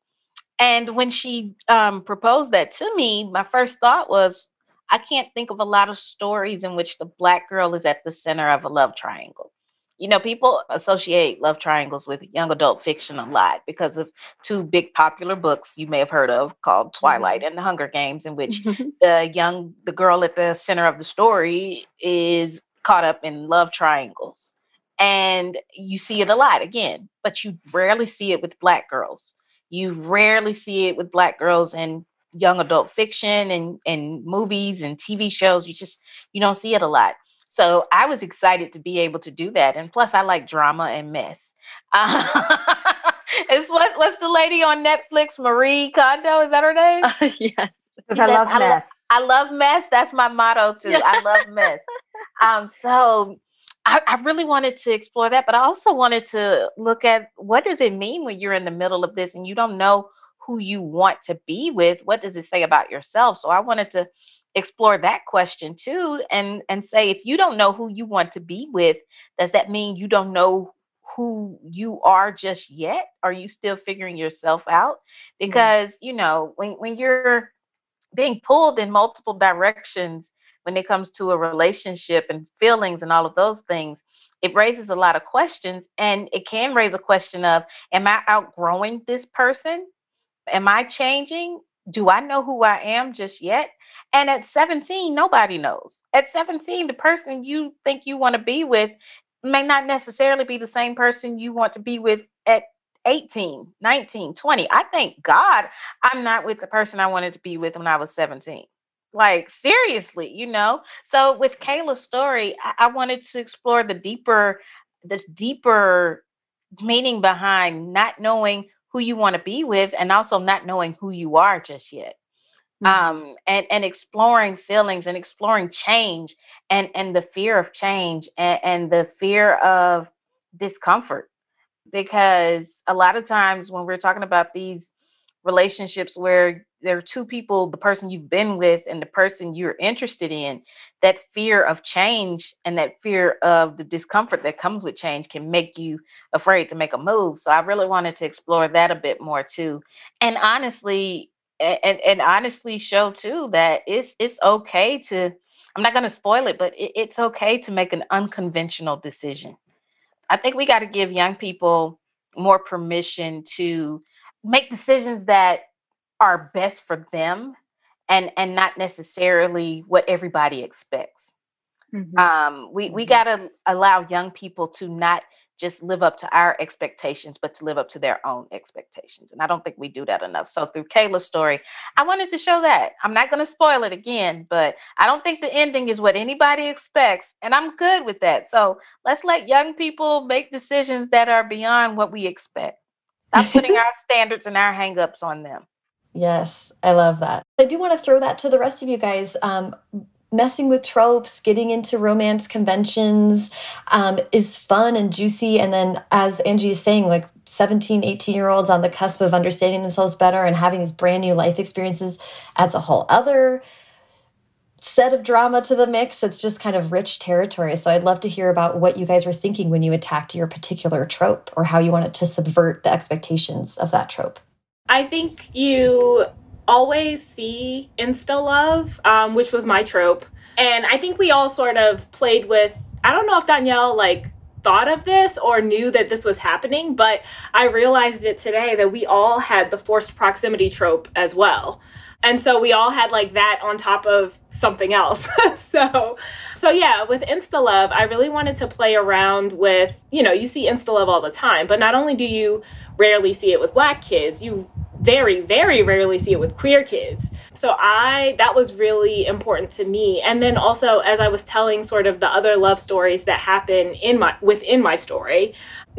And when she um, proposed that to me, my first thought was, I can't think of a lot of stories in which the black girl is at the center of a love triangle. You know, people associate love triangles with young adult fiction a lot because of two big popular books you may have heard of called Twilight mm-hmm. and The Hunger Games, in which the young the girl at the center of the story is caught up in love triangles. And you see it a lot again, but you rarely see it with black girls. You rarely see it with black girls in young adult fiction and and movies and TV shows. You just you don't see it a lot. So I was excited to be able to do that, and plus I like drama and mess. Uh, it's what what's the lady on Netflix, Marie Kondo? Is that her name? Uh, yes. Because I love I mess. Lo- I love mess. That's my motto too. I love mess. um, so I, I, really wanted to explore that, but I also wanted to look at what does it mean when you're in the middle of this and you don't know who you want to be with what does it say about yourself so i wanted to explore that question too and and say if you don't know who you want to be with does that mean you don't know who you are just yet are you still figuring yourself out mm-hmm. because mm-hmm. you know when when you're being pulled in multiple directions when it comes to a relationship and feelings and all of those things, it raises a lot of questions. And it can raise a question of, am I outgrowing this person? Am I changing? Do I know who I am just yet? And at 17, nobody knows. At 17, the person you think you want to be with may not necessarily be the same person you want to be with at 18, 19, 20. I thank God I'm not with the person I wanted to be with when I was 17. Like, seriously, you know? So, with Kayla's story, I, I wanted to explore the deeper, this deeper meaning behind not knowing who you want to be with and also not knowing who you are just yet. Mm-hmm. Um, and and exploring feelings and exploring change and and the fear of change and, and the fear of discomfort because a lot of times when we're talking about these relationships where there are two people the person you've been with and the person you're interested in that fear of change and that fear of the discomfort that comes with change can make you afraid to make a move. So i really wanted to explore that a bit more too. And honestly and, and honestly show too that it's it's okay to i'm not going to spoil it but it, it's okay to make an unconventional decision. I think we got to give young people more permission to make decisions that are best for them and and not necessarily what everybody expects. Mm-hmm. Um, we we mm-hmm. got to allow young people to not just live up to our expectations, but to live up to their own expectations. And I don't think we do that enough. So through Kayla's story, I wanted to show that. I'm not going to spoil it again, but I don't think the ending is what anybody expects. And I'm good with that. So let's let young people make decisions that are beyond what we expect. Stop putting our standards and our hangups on them. Yes, I love that. I do want to throw that to the rest of you guys. Um, messing with tropes, getting into romance conventions um, is fun and juicy. And then, as Angie is saying, like 17, 18 year olds on the cusp of understanding themselves better and having these brand new life experiences adds a whole other set of drama to the mix. It's just kind of rich territory. So I'd love to hear about what you guys were thinking when you attacked your particular trope or how you wanted to subvert the expectations of that trope. I think you always see insta love, um, which was my trope. And I think we all sort of played with, I don't know if Dhonielle like thought of this or knew that this was happening, but I realized it today that we all had the forced proximity trope as well. And so we all had like that on top of something else. so so yeah, with Insta Love, I really wanted to play around with, you know, you see Insta Love all the time, but not only do you rarely see it with black kids, you very very rarely see it with queer kids so i that was really important to me and then also as i was telling sort of the other love stories that happen in my within my story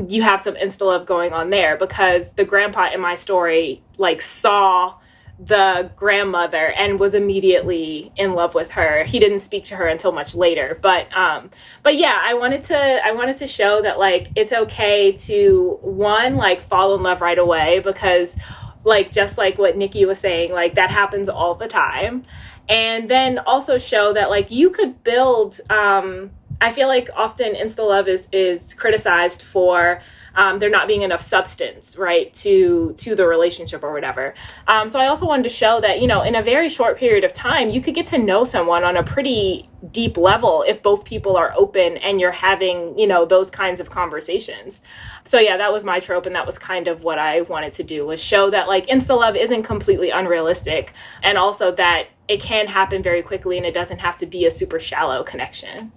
you have some insta love going on there because the grandpa in my story like saw the grandmother and was immediately in love with her. He didn't speak to her until much later. But um but yeah, I wanted to I wanted to show that like it's okay to one like fall in love right away because like just like what Nikki was saying, like that happens all the time. And then also show that like you could build um I feel like often Insta Love is is criticized for um, there not being enough substance right to to the relationship or whatever. Um, so i also wanted to show that you know in a very short period of time you could get to know someone on a pretty deep level if both people are open and you're having you know those kinds of conversations. So yeah that was my trope and that was kind of what i wanted to do was show that like insta love isn't completely unrealistic and also that it can happen very quickly and it doesn't have to be a super shallow connection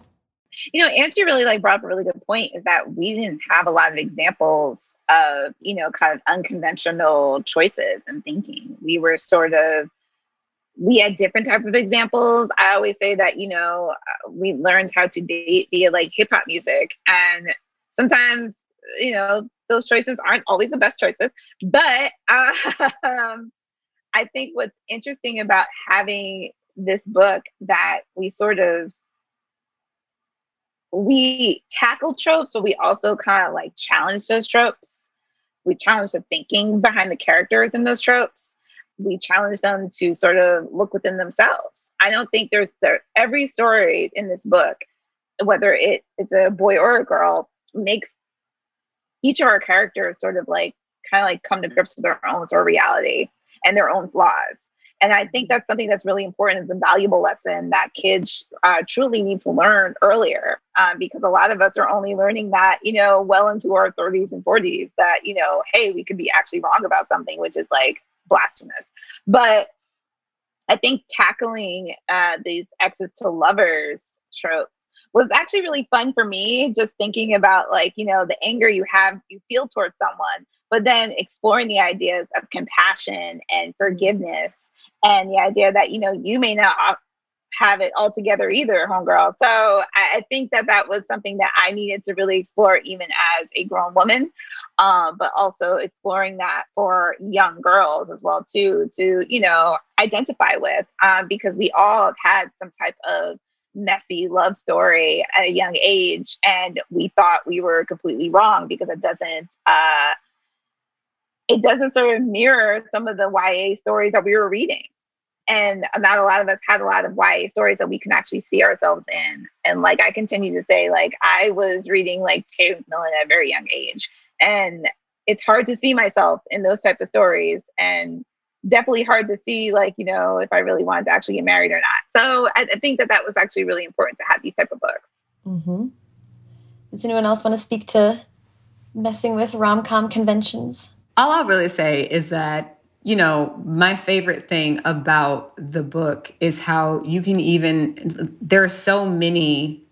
you know, Angie really like brought up a really good point is that we didn't have a lot of examples of, you know, kind of unconventional choices and thinking. We were sort of we had different type of examples. I always say that, you know, uh, we learned how to date via like hip hop music and sometimes, you know, those choices aren't always the best choices, but um, I think what's interesting about having this book that we sort of we tackle tropes, but we also kind of like challenge those tropes. We challenge the thinking behind the characters in those tropes. We challenge them to sort of look within themselves. I don't think there's there every story in this book, whether it's a boy or a girl, makes each of our characters sort of like kind of like come to grips with their own sort of reality and their own flaws. And I think that's something that's really important. It's a valuable lesson that kids uh, truly need to learn earlier um, because a lot of us are only learning that, you know, well into our 30s and 40s that, you know, hey, we could be actually wrong about something, which is like blasphemous. But I think tackling uh, these exes to lovers trope was actually really fun for me just thinking about like you know the anger you have you feel towards someone but then exploring the ideas of compassion and forgiveness and the idea that you know you may not have it all together either homegirl. So I, I think that that was something that i needed to really explore even as a grown woman um, but also exploring that for young girls as well too to you know identify with um, because we all have had some type of messy love story at a young age and we thought we were completely wrong because it doesn't uh it doesn't sort of mirror some of the YA stories that we were reading. And not a lot of us had a lot of YA stories that we can actually see ourselves in. And like I continue to say, like I was reading like Terry McMillan at a very young age. And it's hard to see myself in those type of stories. And definitely hard to see like you know if i really wanted to actually get married or not so i, I think that that was actually really important to have these type of books mm-hmm. does anyone else want to speak to messing with rom-com conventions all i'll really say is that you know my favorite thing about the book is how you can even there are so many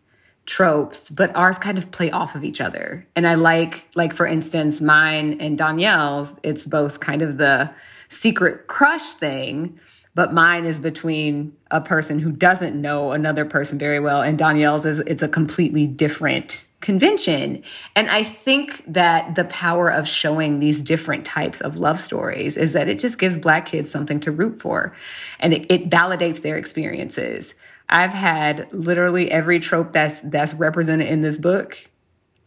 tropes but ours kind of play off of each other. And i like like for instance mine and Dhonielle's it's both kind of the secret crush thing, but mine is between a person who doesn't know another person very well, and Dhonielle's is it's a completely different convention. And I think that the power of showing these different types of love stories is that it just gives Black kids something to root for and it, it, validates their experiences. I've had literally every trope that's that's represented in this book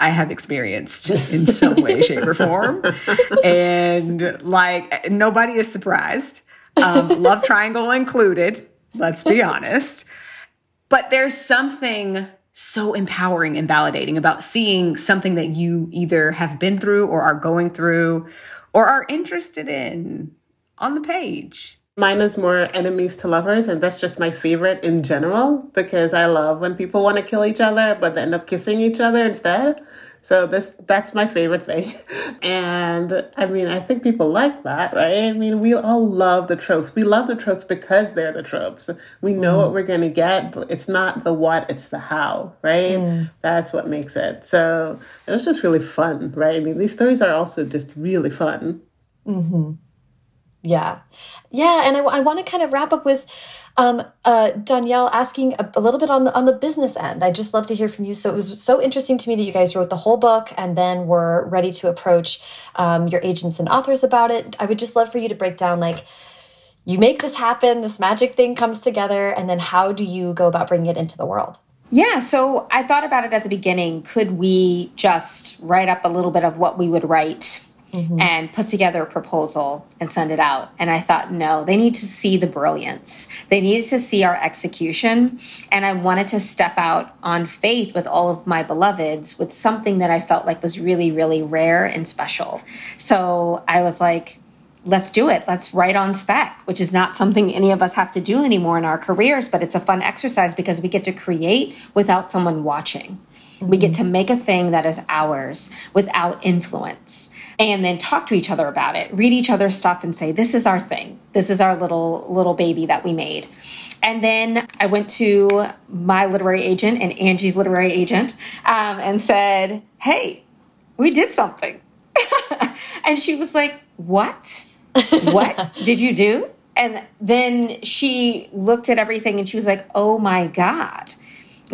I have experienced in some way, shape, or form. And like nobody is surprised. Um, love triangle included, let's be honest. But there's something so empowering and validating about seeing something that you either have been through or are going through or are interested in on the page. Mine is more enemies to lovers, and that's just my favorite in general because I love when people want to kill each other but they end up kissing each other instead. So this that's my favorite thing. And I mean, I think people like that, right? I mean, we all love the tropes. We love the tropes because they're the tropes. We know mm. what we're going to get, but it's not the what, it's the how, right? Mm. That's what makes it. So it was just really fun, right? I mean, these stories are also just really fun. Mm-hmm. Yeah. Yeah. And I, I want to kind of wrap up with um, uh, Dhonielle asking a, a, little bit on the, on the business end. I'd just love to hear from you. So it was so interesting to me that you guys wrote the whole book and then were ready to approach um, your agents and authors about it. I would just love for you to break down like, you make this happen, this magic thing comes together, and then how do you go about bringing it into the world? Yeah, so I thought about it at the beginning. Could we just write up a little bit of what we would write mm-hmm. and put together a proposal and send it out. And I thought, no, they need to see the brilliance. They needed to see our execution. And I wanted to step out on faith with all of my beloveds with something that I felt like was really, really rare and special. So I was like, let's do it. Let's write on spec, which is not something any of us have to do anymore in our careers, but it's a fun exercise because we get to create without someone watching. Mm-hmm. We get to make a thing that is ours without influence and then talk to each other about it, read each other's stuff and say, this is our thing. This is our little little baby that we made. And then I went to my literary agent and Angie's literary agent um, and said, hey, we did something. and she was like, what? what did you do? And then she looked at everything and she was like, oh my God,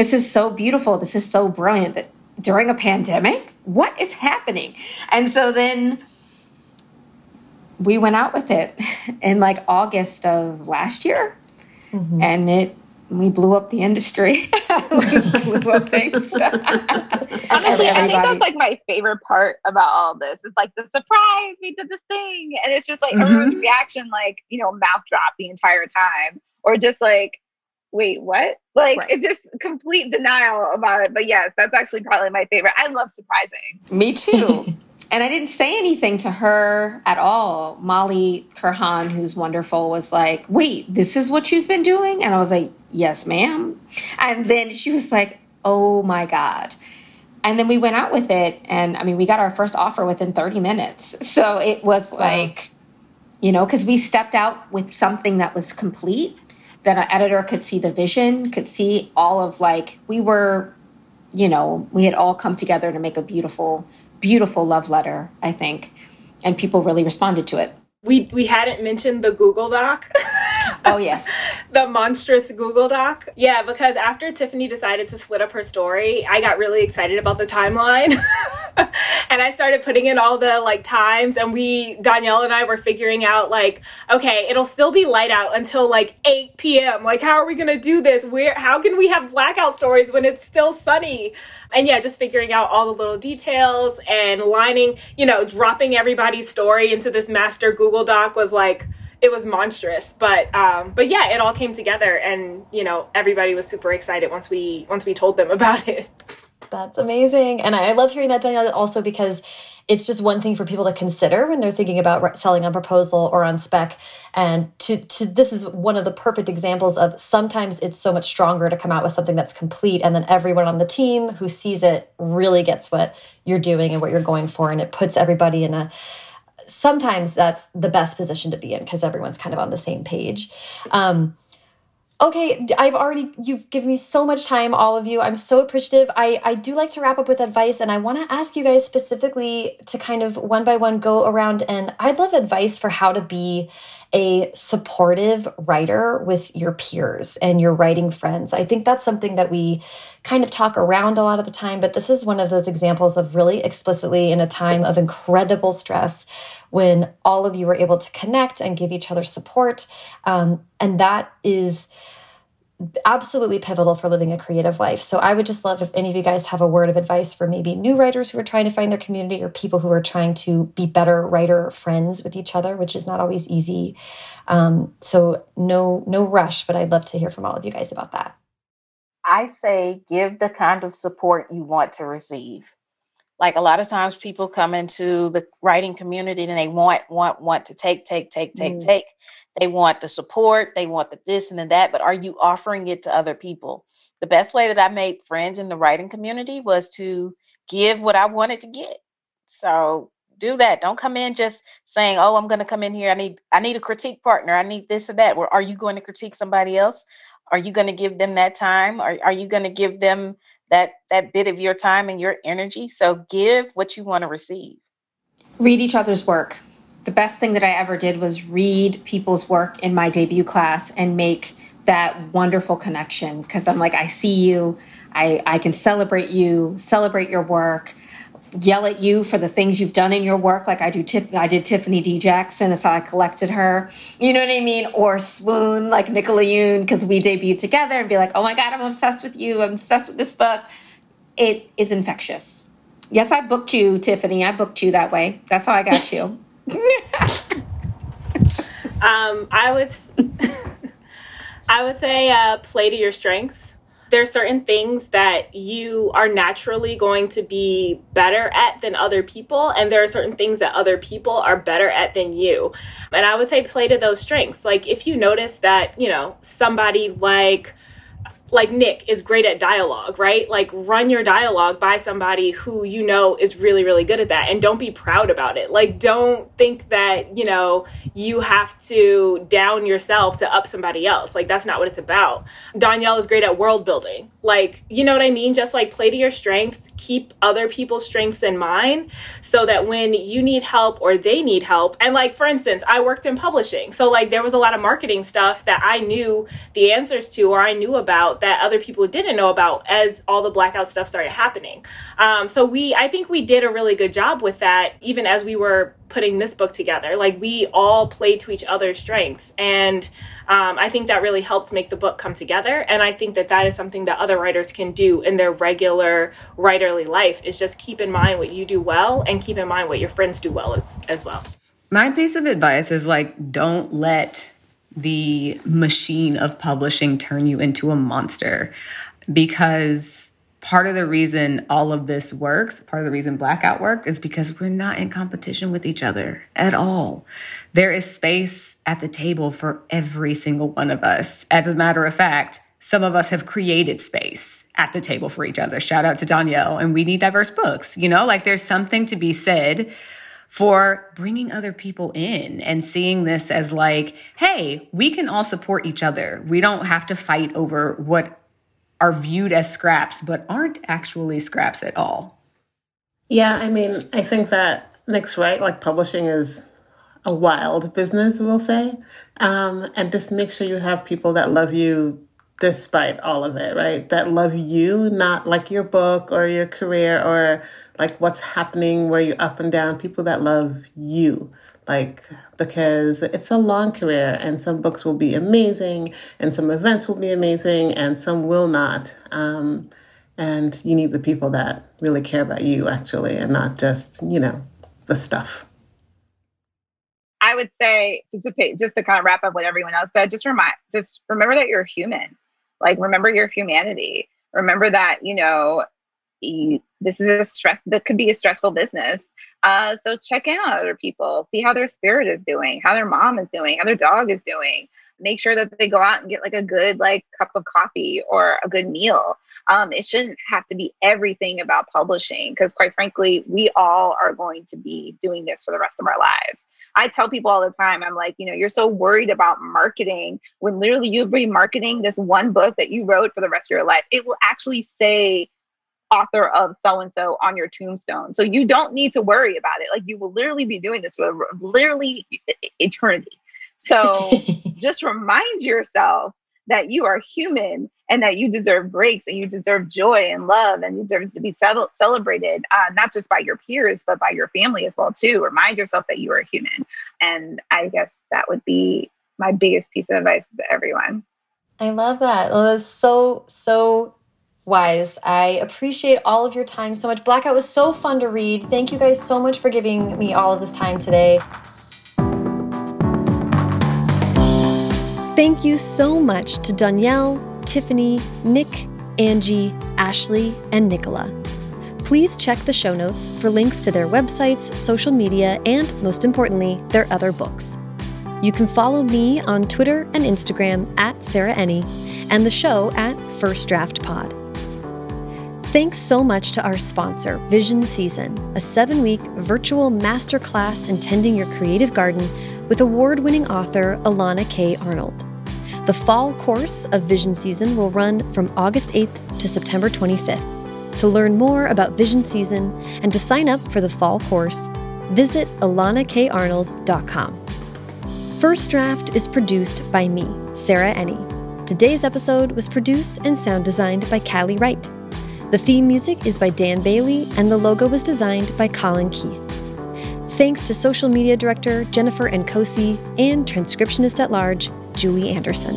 this is so beautiful. This is so brilliant that during a pandemic? What is happening? And so then we went out with it in like August of last year. Mm-hmm. And it we blew up the industry. we blew up things. Honestly, I think that's like my favorite part about all this. It's like the surprise, we did this thing. And it's just like mm-hmm. everyone's reaction, like, you know, mouth drop the entire time. Or just like, wait, what? Like right. it's just complete denial about it. But yes, that's actually probably my favorite. I love surprising. Me too. And I didn't say anything to her at all. Molly Ker Hawn, who's wonderful, was like, Wait, this is what you've been doing? And I was like, Yes, ma'am. And then she was like, Oh my God. And then we went out with it. And I mean, we got our first offer within 30 minutes. So it was like, you know, because we stepped out with something that was complete, that an editor could see the vision, could see all of like, we were, you know, we had all come together to make a beautiful beautiful love letter, I think. And people really responded to it. We we hadn't mentioned the Google Doc. oh yes. the monstrous Google Doc. Yeah, because after Tiffany decided to split up her story, I got really excited about the timeline. and I started putting in all the like times and we Dhonielle and I were figuring out like, okay, it'll still be light out until like 8 p.m. Like how are we gonna do this? Where how can we have blackout stories when it's still sunny? And yeah, just figuring out all the little details and lining, you know, dropping everybody's story into this master Google Doc was like it was monstrous but um but yeah it all came together and you know everybody was super excited once we once we told them about it. That's amazing. And i love hearing that Dhonielle also because it's just one thing for people to consider when they're thinking about selling on proposal or on spec. And to to this is one of the perfect examples of sometimes it's so much stronger to come out with something that's complete and then everyone on the team who sees it really gets what you're doing and what you're going for. And it puts everybody in a sometimes that's the best position to be in because everyone's kind of on the same page. Um, okay, I've already, you've given me so much time, all of you. I'm so appreciative. I, I do like to wrap up with advice, and I want to ask you guys specifically to kind of one by one go around. And I'd love advice for how to be a supportive writer with your peers and your writing friends. I think that's something that we kind of talk around a lot of the time, but this is one of those examples of really explicitly in a time of incredible stress when all of you were able to connect and give each other support. Um, and that is absolutely pivotal for living a creative life. So I would just love if any of you guys have a word of advice for maybe new writers who are trying to find their community or people who are trying to be better writer friends with each other, which is not always easy. Um, so no no rush, but I'd love to hear from all of you guys about that. I say give the kind of support you want to receive like a lot of times people come into the writing community and they want want want to take take take take mm. take. They want the support they want the this and the that but are you offering it to other people? The best way that i made friends in the writing community was to give what i wanted to get. So do that. Don't come in just saying oh i'm going to come in here. I need i need a critique partner. I need this or that. Or are you going to critique somebody else? Are you going to give them that time? Or are you going to give them that that bit of your time and your energy. So give what you want to receive. Read each other's work. The best thing that I ever did was read people's work in my debut class and make that wonderful connection because I'm like, I see you, I, I can celebrate you, celebrate your work, yell at you for the things you've done in your work, like I do. Tiff- I did Tiffany D. Jackson, that's how I collected her. You know what I mean? Or swoon like Nicola Yoon because we debuted together and be like, oh my god, I'm obsessed with you. I'm obsessed with this book. It is infectious. Yes, I booked you, Tiffany. I booked you that way. That's how I got you. um, I would, I would say, uh, play to your strengths there's certain things that you are naturally going to be better at than other people and there are certain things that other people are better at than you. And i would say play to those strengths. Like if you notice that you know somebody like like Nic is great at dialogue, right? Like run your dialogue by somebody who you know is really really good at that and don't be proud about it. Like don't think that, you know, you have to down yourself to up somebody else. Like that's not what it's about. Dhonielle is great at world building. Like, you know what I mean? Just like play to your strengths, keep other people's strengths in mind so that when you need help or they need help. And like for instance, I worked in publishing. So like there was a lot of marketing stuff that I knew the answers to or I knew about that other people didn't know about as all the blackout stuff started happening. Um, so we, I think we did a really good job with that, even as we were putting this book together. Like we all played to each other's strengths, and um, I think that really helped make the book come together. And I think that that is something that other writers can do in their regular writerly life. Is just keep in mind what you do well, and keep in mind what your friends do well as as well. My piece of advice is like, don't let the machine of publishing turn you into a monster because part of the reason all of this works, part of the reason Blackout work is because we're not in competition with each other at all. There is space at the table for every single one of us. As a matter of fact, some of us have created space at the table for each other. Shout out to Dhonielle. And we need diverse books. You know, like there's something to be said for bringing other people in and seeing this as like, hey, we can all support each other. We don't have to fight over what are viewed as scraps, but aren't actually scraps at all. Yeah, I mean, I think that Nic's right. Like, publishing is a wild business, we'll say. Um, and just make sure you have people that love you despite all of it, right? That love you, not like your book or your career or like what's happening where you're up and down. People that love you. Like because it's a long career and some books will be amazing and some events will be amazing and some will not. Um, and you need the people that really care about you actually and not just you know the stuff. I would say just to just to kind of wrap up what everyone else said just remind just remember that you're human. Like remember your humanity. Remember that you know you, this is a stress that could be a stressful business uh, so check in on other people, see how their spirit is doing, how their mom is doing, how their dog is doing. Make sure that they go out and get like a good like cup of coffee or a good meal. Um, it shouldn't have to be everything about publishing because quite frankly, we all are going to be doing this for the rest of our lives. I tell people all the time, I'm like, you know, you're so worried about marketing when literally you'll be marketing this one book that you wrote for the rest of your life. It will actually say author of so and so on your tombstone. So you don't need to worry about it. Like you will literally be doing this for literally eternity. So just remind yourself that you are human and that you deserve breaks and you deserve joy and love and you deserve to be celebrated uh, not just by your peers but by your family as well too remind yourself that you are human and i guess that would be my biggest piece of advice to everyone i love that well, that's so so wise. I appreciate all of your time so much. Blackout was so fun to read. Thank you guys so much for giving me all of this time today. Thank you so much to Dhonielle, Tiffany, Nic, Angie, Ashley, and Nicola. Please check the show notes for links to their websites, social media, and most importantly, their other books. You can follow me on Twitter and Instagram at Sarah Enni and the show at First Draft Pod. Thanks so much to our sponsor, Vision Season, a seven week virtual masterclass in tending your creative garden with award winning author Elana K. Arnold. The fall course of Vision Season will run from August 8th to September 25th. To learn more about Vision Season and to sign up for the fall course, visit elanakarnold.com. First Draft is produced by me, Sarah Enni. Today's episode was produced and sound designed by Callie Wright. The theme music is by Dan Bailey, and the logo was designed by Colin Keith. Thanks to social media director Jennifer Nkosi and transcriptionist at large Julie Anderson.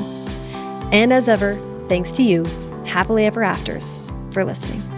And as ever, thanks to you, happily ever afters, for listening.